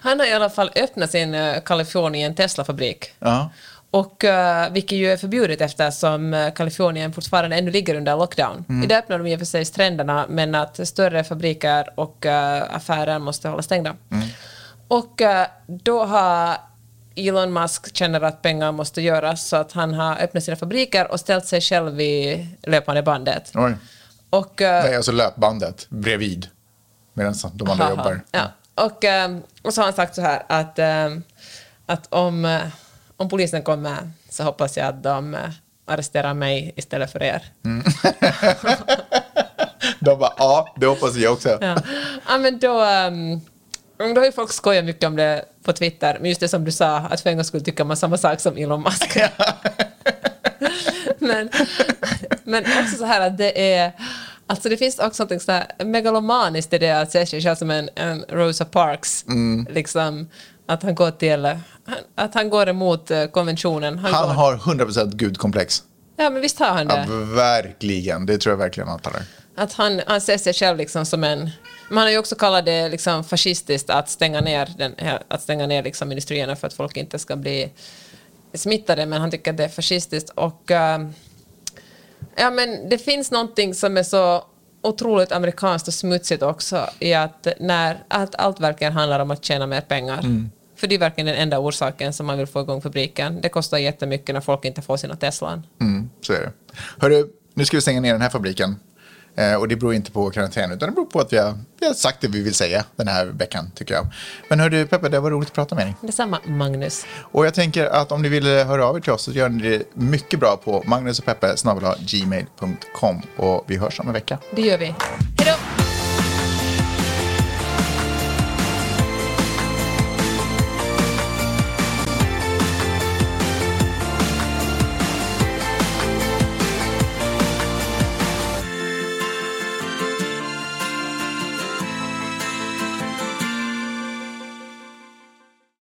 Han har i alla fall öppnat sin uh, Kalifornien Tesla-fabrik. Ja. Och, uh, vilket ju är förbjudet eftersom uh, Kalifornien fortfarande ännu ligger under lockdown. Mm. Idag öppnar de i och för sig stränderna men att större fabriker och uh, affärer måste hålla stängda. Mm. Och uh, då har Elon Musk känner att pengar måste göras så att han har öppnat sina fabriker och ställt sig själv i löpande bandet. Oj. Och, Nej, alltså löpbandet bredvid medan de andra aha, jobbar. Ja. Och, och så har han sagt så här att, att om om polisen kommer så hoppas jag att de eh, arresterar mig istället för er. Mm. de bara, ja, det hoppas jag också. Ja, ja men då, um, då har ju folk skojat mycket om det på Twitter, men just det som du sa, att för en gång skulle tycka man samma sak som Elon Musk. men, men också så här att det är Alltså det finns också något så här megalomaniskt i det att se sig själv som en, en Rosa Parks. Mm. Liksom, att han går till att han går emot eh, konventionen. Han, han går... har 100% gudkomplex. Ja, men visst har han det. Ja, verkligen, det tror jag verkligen han har. Att han, han ser sig själv liksom som en... Man har ju också kallat det liksom fascistiskt att stänga ner, den, att stänga ner liksom industrierna för att folk inte ska bli smittade, men han tycker att det är fascistiskt. Och, uh, ja, men det finns någonting som är så otroligt amerikanskt och smutsigt också i att, när, att allt verkligen handlar om att tjäna mer pengar. Mm. För det är verkligen den enda orsaken som man vill få igång fabriken. Det kostar jättemycket när folk inte får sina Teslan. Mm, så är det. Hörru, nu ska vi stänga ner den här fabriken. Eh, och det beror inte på karantän, utan det beror på att vi har, vi har sagt det vi vill säga den här veckan, tycker jag. Men hörru Peppe, det var roligt att prata med dig. Detsamma, Magnus. Och jag tänker att om ni vill höra av er till oss så gör ni det mycket bra på magnusochpeppe gmail.com och vi hörs om en vecka. Det gör vi.